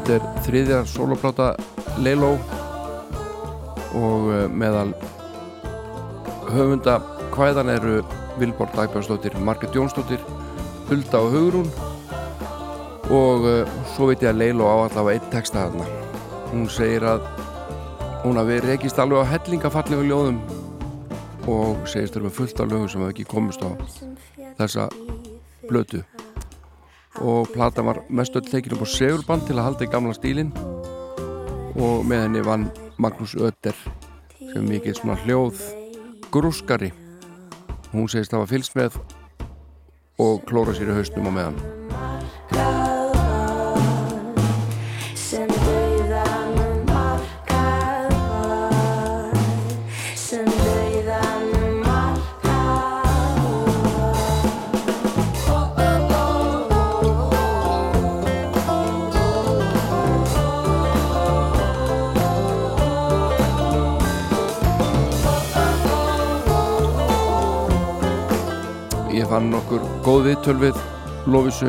Þetta er þriðja soloplata Leiló og eh, meðal höfunda hvæðan eru Vilborg Dagbjörnsdóttir, Margrét Jónsdóttir Hulda og Hugrún. Og uh, svo veit ég að Leiló á allavega einn texta þarna. Hún segir að hún hafi rekist alveg á hellingafallegu ljóðum og segist þurfa fullt af lögum sem hafa ekki komist á þessa blötu og plata var mest öll tekin upp á segurband til að halda í gamla stílin og með henni vann Magnús Ötter sem mikið svona hljóð grúskari. Hún segist hafa fylgst með og klóra sér í haustum á meðan góð viðtöl við Lófisu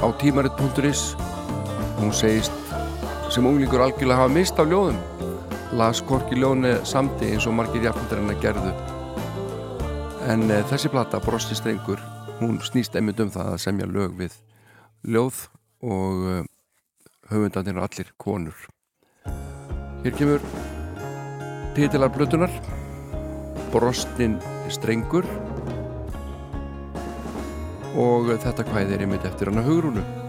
á tímarit.is hún segist sem unglingur algjörlega hafa mist af ljóðum. Las Korki ljóni samti eins og margir jafnaldar hennar gerðu. En e, þessi plata Brosti strengur hún snýst einmitt um það að semja lög við ljóð og e, höfundanir eru allir konur. Hér kemur titilar blötunar Brostin strengur og þetta kvæði er einmitt eftir hana hugrúnu. Stjarnan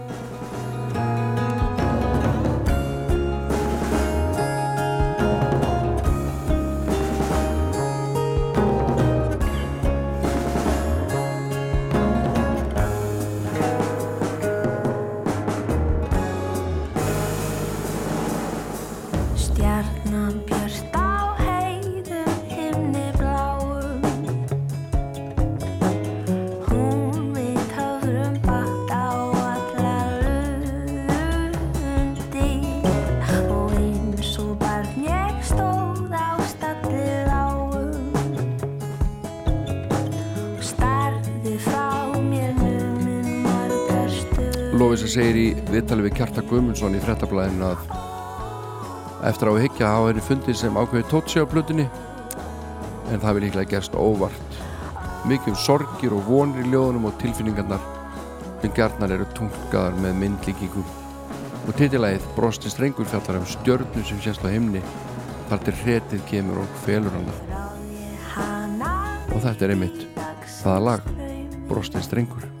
Guðmundsson í frettablaðinu að eftir á að higgja hafa henni fundið sem ákveði tótsi á plötunni en það vil líklega gerst óvart. Mikið um sorgir og vonir í ljóðunum og tilfinningarnar sem gjarnar eru tungaðar með myndlíkingum og titilægið Brosti strengur fjallar um stjörnu sem sést á himni þar til hretið kemur og felur hana. Og þetta er einmitt það lag Brosti strengur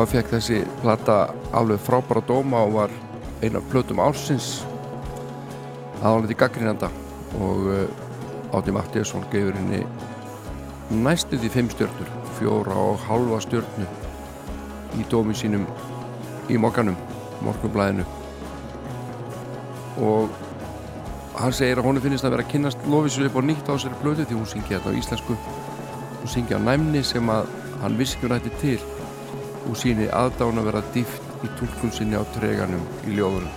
þá fekk þessi plata alveg frábæra dóma og var eina plötum ársins. Aðalegt í gaggrinanda og uh, Átti Mattiasson gefur henni næstu því fimm stjörnur fjóra og halva stjörnu í dómi sínum í mokkanum, morgunblæðinu og hann segir að honu finnist að vera að kynast Lóvísu upp á nýtt á þessari blödu því hún syngi þetta á íslensku. Hún syngi á næmni sem að hann viskjur ætti til og síni aðdána að vera dýft í tólkun sinni á treganum í ljóðunum.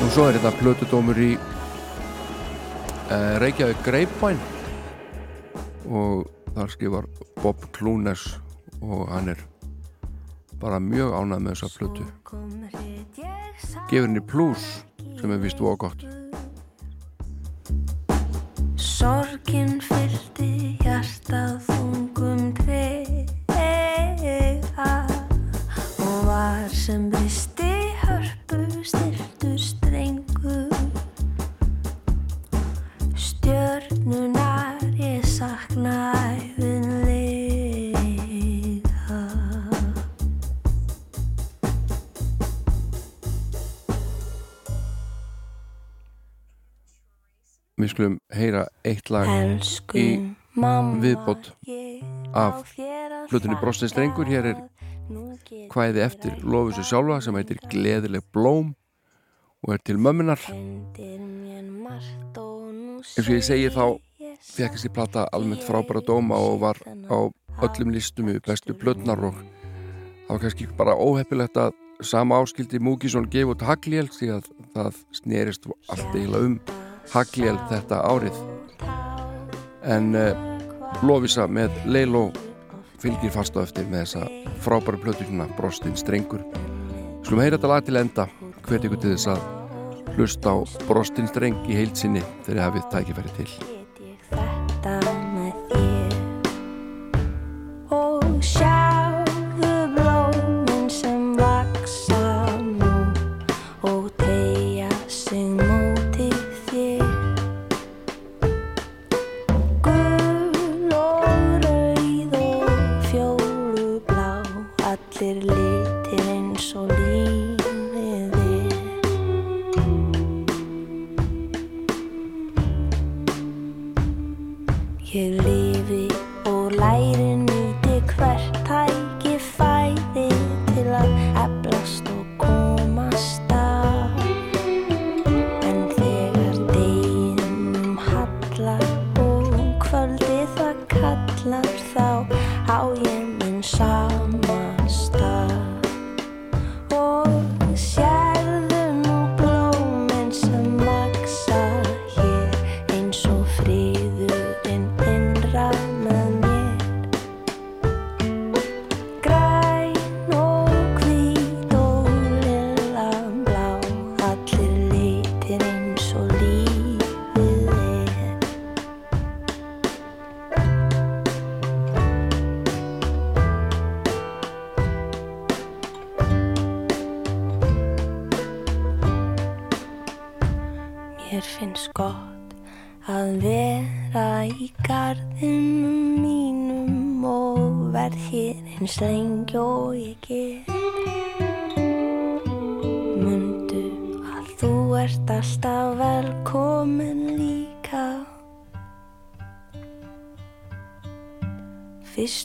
Og svo er þetta plötudómur í uh, Reykjavík Greipvæn og þar skrifar Bob Klúnes og hann er bara mjög ánægð með þessa plötu. Gefur henni plus sem er vist og gott. Sorgin fyldi hjartað lag Elsku í mamma, viðbót af hlutinni Brostin Strengur hér er hvæði eftir Lófusu sjálfa sem heitir Gleðileg blóm og er til mömmunar eins og ég segi þá fekk þessi plata almennt frábæra dóma og var á öllum listum í bestu blötnar og það var kannski bara óheppilegt að sama áskildi Múkisson gefa út Hagliel því að það snerist allt eiginlega um Hagliel þetta árið en uh, Lófisa með Leilo fylgir fast á eftir með þessa frábæra plötu hérna Brostin Strengur. Skulum heyra þetta lag til enda. Hvet ykkur til þess að hlusta á Brostin Streng í heilsinni þegar hafið tækifæri til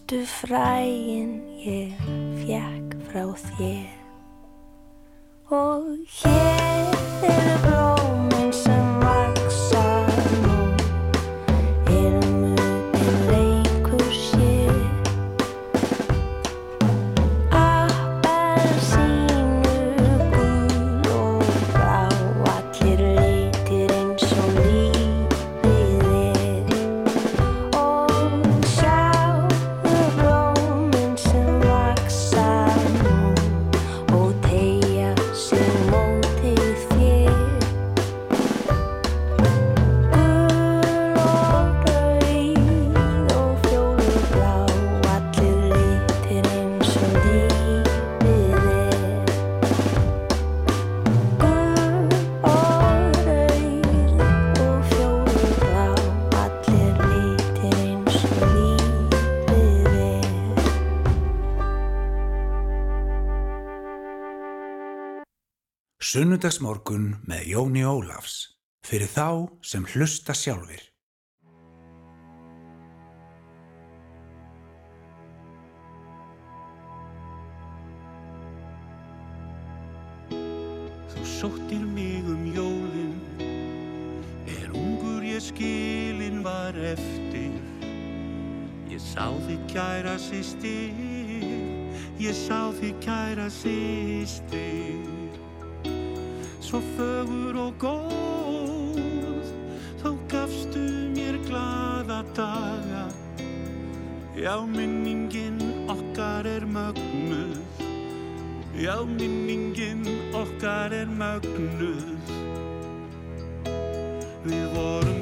Fyrstu frægin ég fjekk frá þér. Sunnudagsmorgun með Jóni Ólafs. Fyrir þá sem hlusta sjálfur. Þú sóttir mig um jólin Er ungur ég skilin var eftir. Ég sá þig kæra sýstir Ég sá þig kæra sýstir Svo fögur og góð. Þá gafstu mér glaða daga. Já, minningin okkar er mögnuð. Já, minningin okkar er mögnuð. Við vorum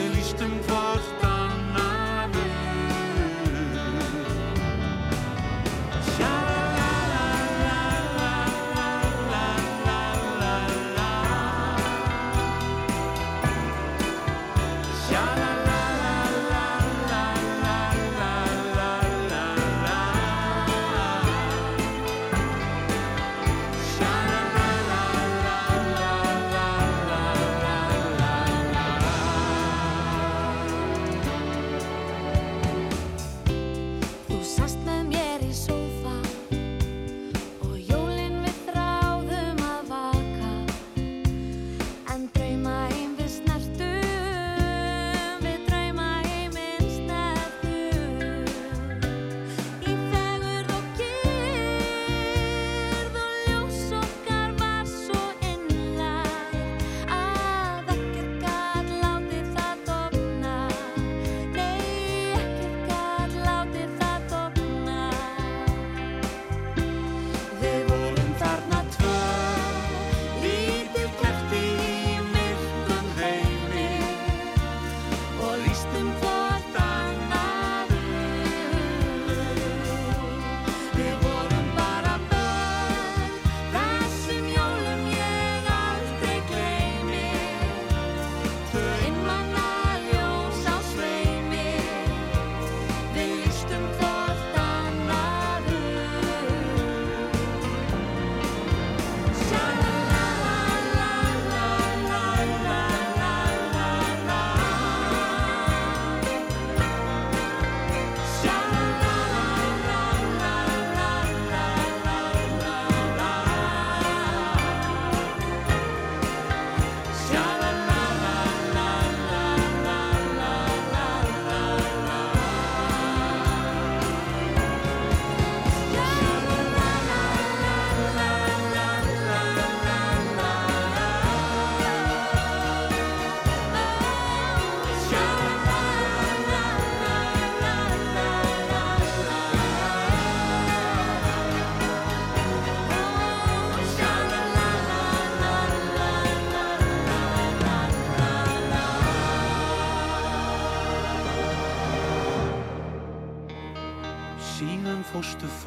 Við lístum hvort annaður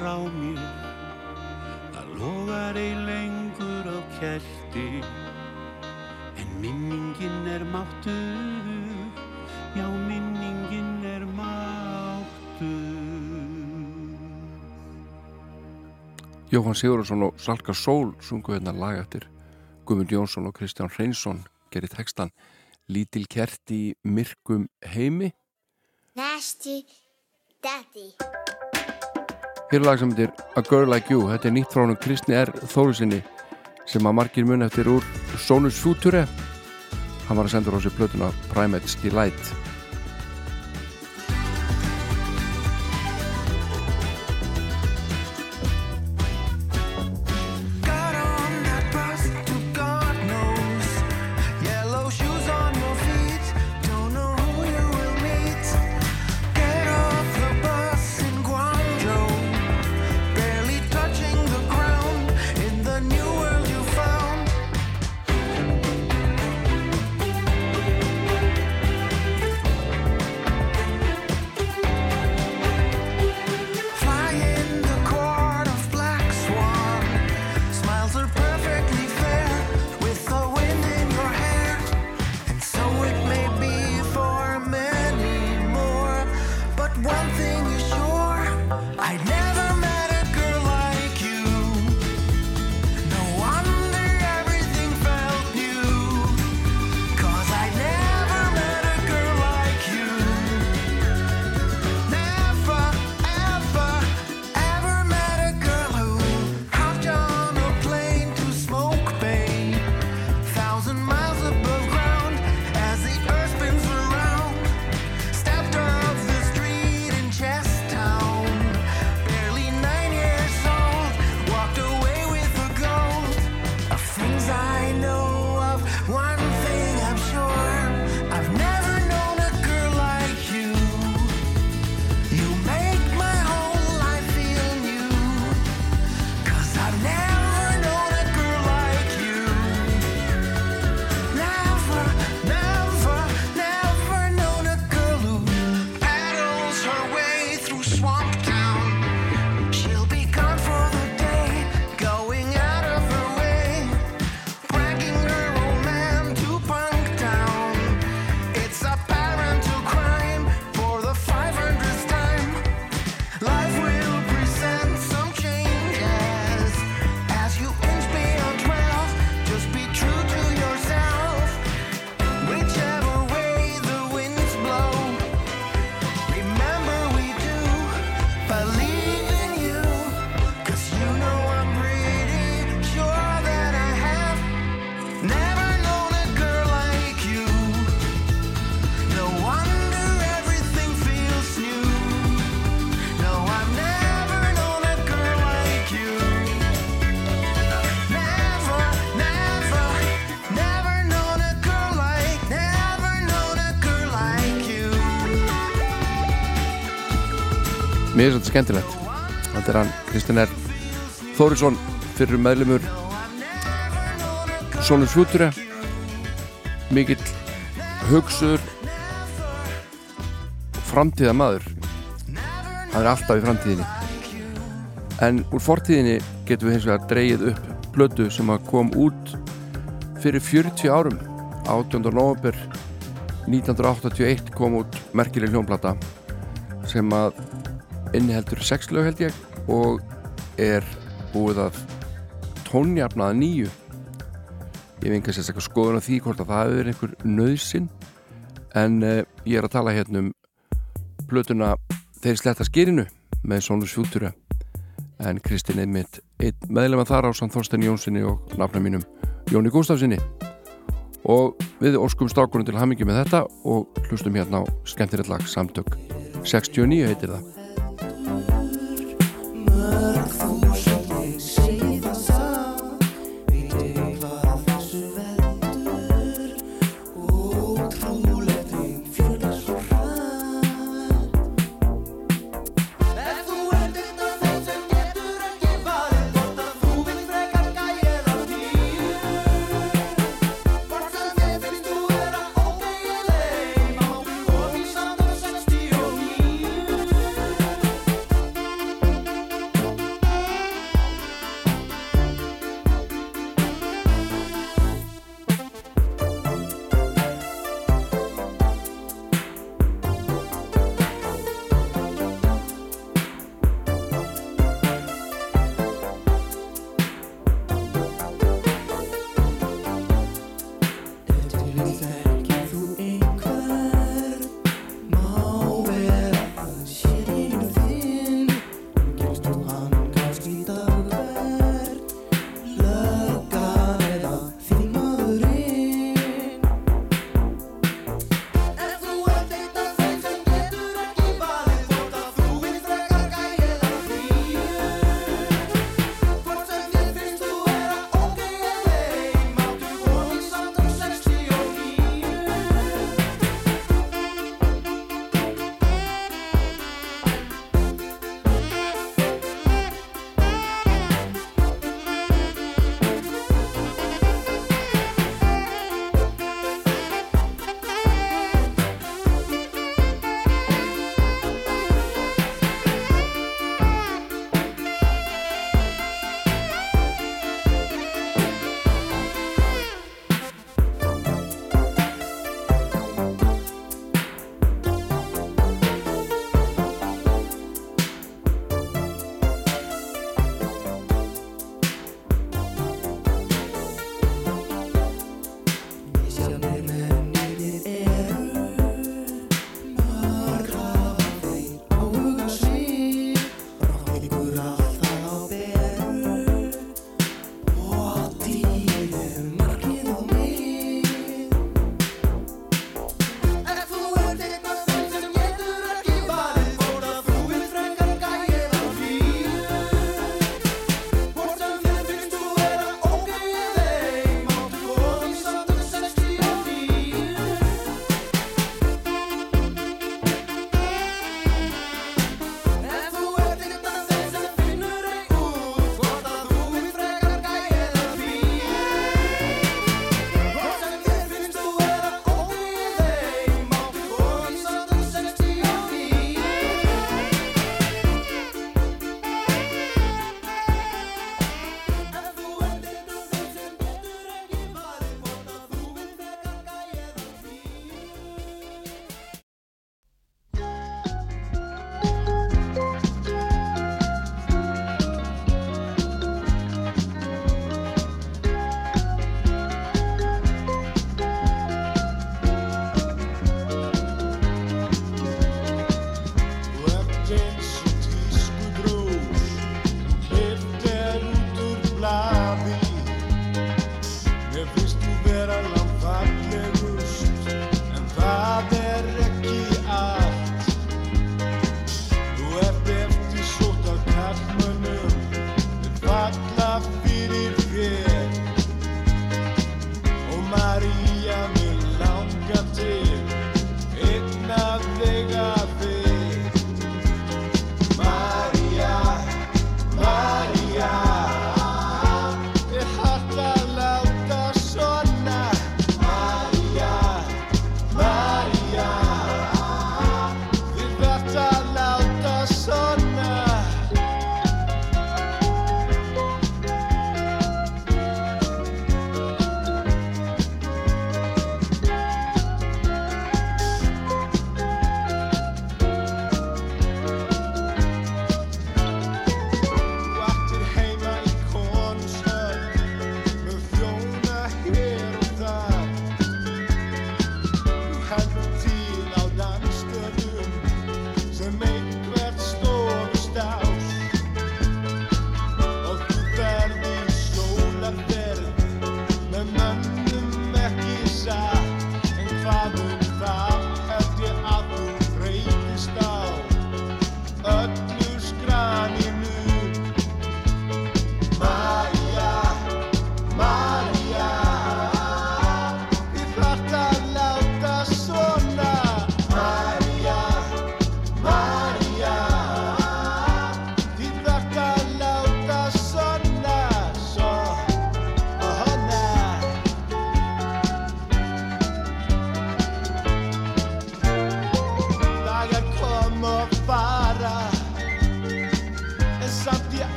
frá mér. Það logar ei lengur á kerti En minningin er máttu Já, minningin er máttu Jóhann Sigurðarsson og Salka Sól sungu hérna lag eftir. Guðmund Jónsson og Kristján Hreinsson gerir textan Lítil kert í myrkum heimi. Nasty Daddy. Hér er lag sem heitir A Girl Like You. Þetta er nýtt frá hann Kristni R. Þórusinni sem að margir mun eftir úr Sonus Future Hann var að senda á sig plötuna Primates Delight skemmtilegt Þetta er hann Kristinn R. Þórisson fyrir meðlumur Solins Future mikill hugsuður framtíða maður hann er alltaf í framtíðinni en úr fortíðinni getum við hins vegar dreyið upp blödu sem að kom út fyrir 40 árum 18. november 1981 kom út merkileg hljónplata sem að inniheldur sex lög held ég og er búið að tónjafnaða nýju. Ég vingar sérstaklega skoðun á því hvort að það hefur verið einhver nöðsin en eh, ég er að tala hérna um plötuna Þeir sletta skirinu með Sónus Fjútura en Kristinn Einmitt meðlega með þar á Sannþorsten Jónssoni og nafna mínum Jóni Gustafssoni og við orskum stákunum til hamingi með þetta og hlustum hérna á skemmtirillag samtök 69 heitir það.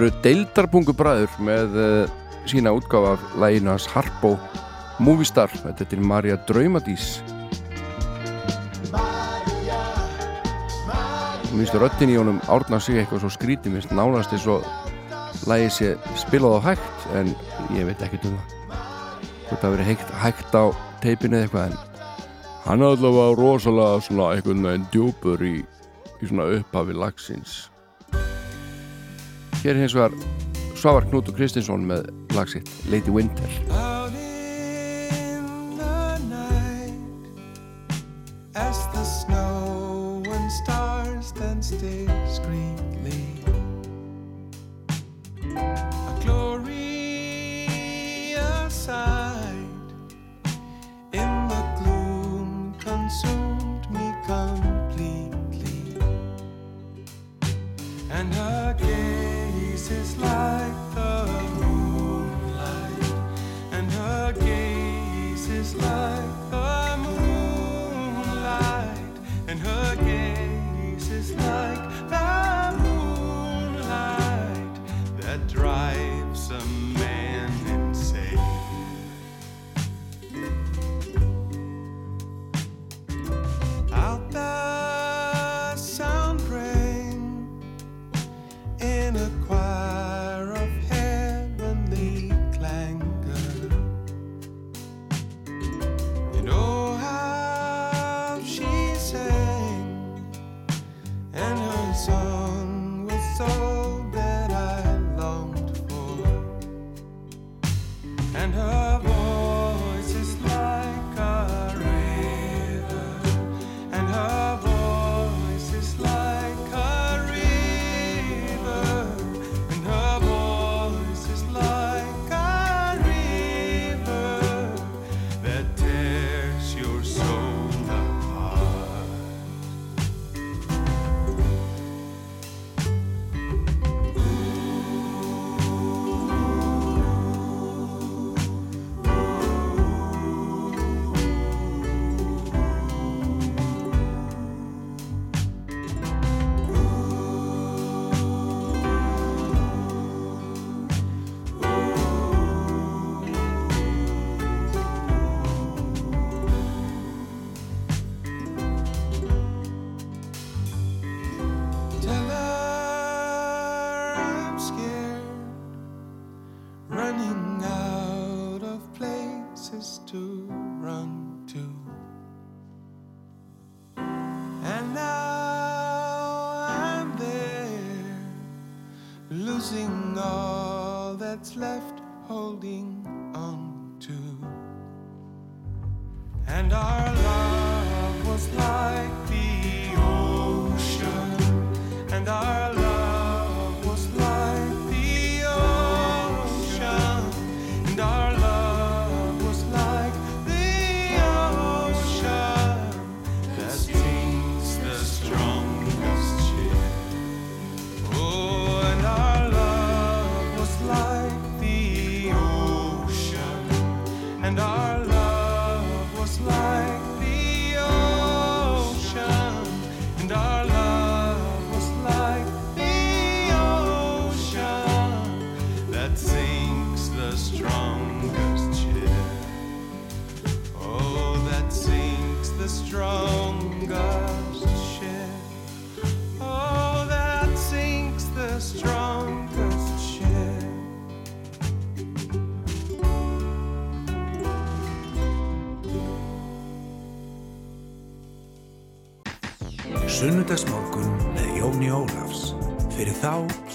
Þetta eru deildarpungubræður með uh, sína útgáfa af læginu hans Harpo Movistar, þetta er Marja Draumadís. Mér finnst röttin í honum. Árnar sig eitthvað svo skrítið, mér finnst nánast eins og lægið sé spilað á hægt en ég veit ekkert um það. Þetta að vera hægt, hægt á teipinu eða eitthvað en hann er allavega rosalega svona eitthvað með en djúpur í, í svona upphafi lagsins. Hér er hins vegar Svavar Knútur Kristinsson með lagsitt Lady Winter.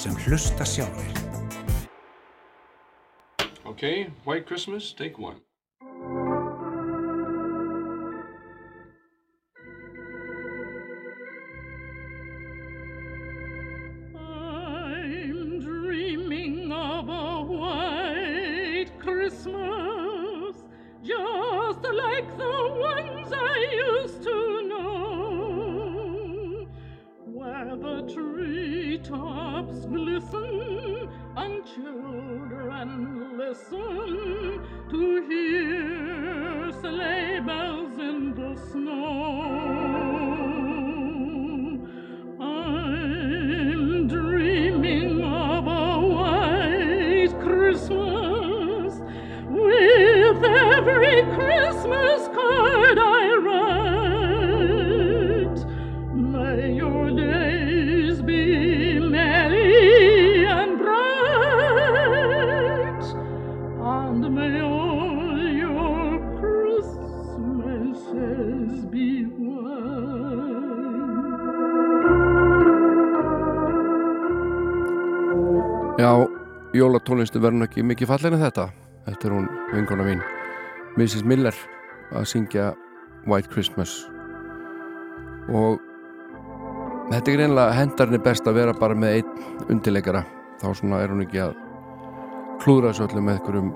Sem hlusta sjálfur. Okay, White Christmas, take one. Jólatónlistu verður nú ekki mikið fallin en þetta. Þetta er hún vingona mín, Mrs. Miller, að syngja White Christmas. Og þetta er greinlega hendarni best að vera bara með einn undirleikara. Þá svona er hún ekki að klúðra þessu öllu með einhverjum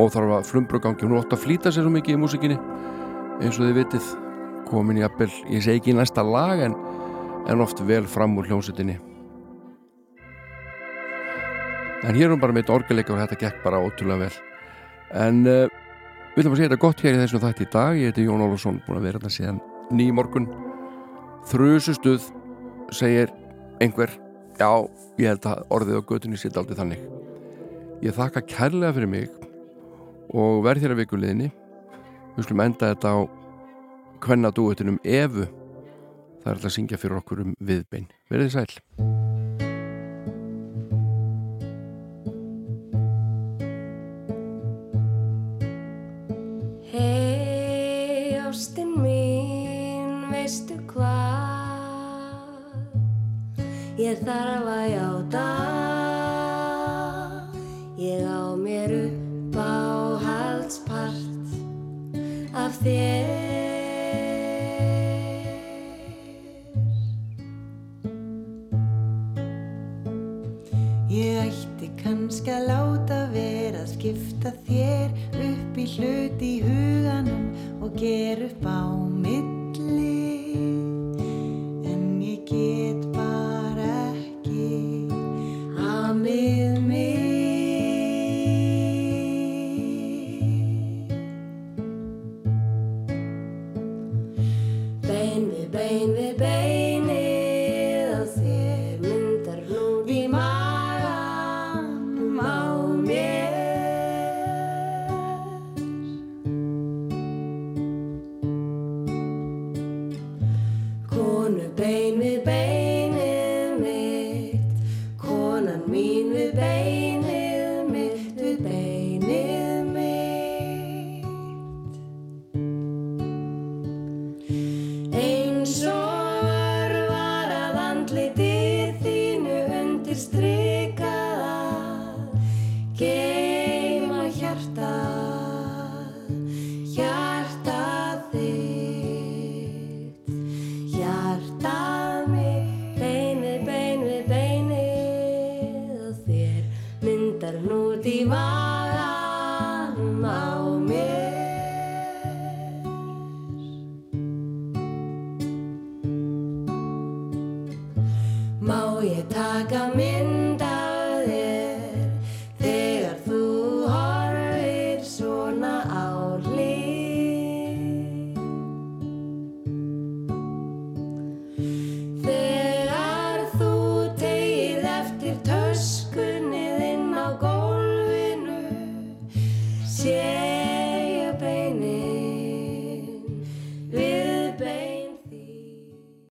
óþarfa flumbrugangi. Hún er ótt að flýta sér svo mikið í músikinni, eins og þið vitið, komin í appel, ég segi ekki næsta lag en, en oft vel fram úr hljómsutinni. En hér er hún bara með orgeleika og þetta gekk bara ótrúlega vel. En uh, við ætlum að segja þetta gott hér í þessum þætti í dag. Ég heiti Jón Ólafsson, búin að vera þetta síðan ný morgun. Þrjusustuð segir einhver, já, ég held að orðið á götunni sitt aldrei þannig. Ég þakka kærlega fyrir mig og verð þér að vikuleginni. Við skulum enda þetta á kvennadúutinum Evu. Það er alltaf að syngja fyrir okkur um viðbein. Verðið sæl. Þarf að játa. Ég á mér upp á haldspart af þér. Kannski að láta vera að skipta þér upp í hlut í huganum og gera upp á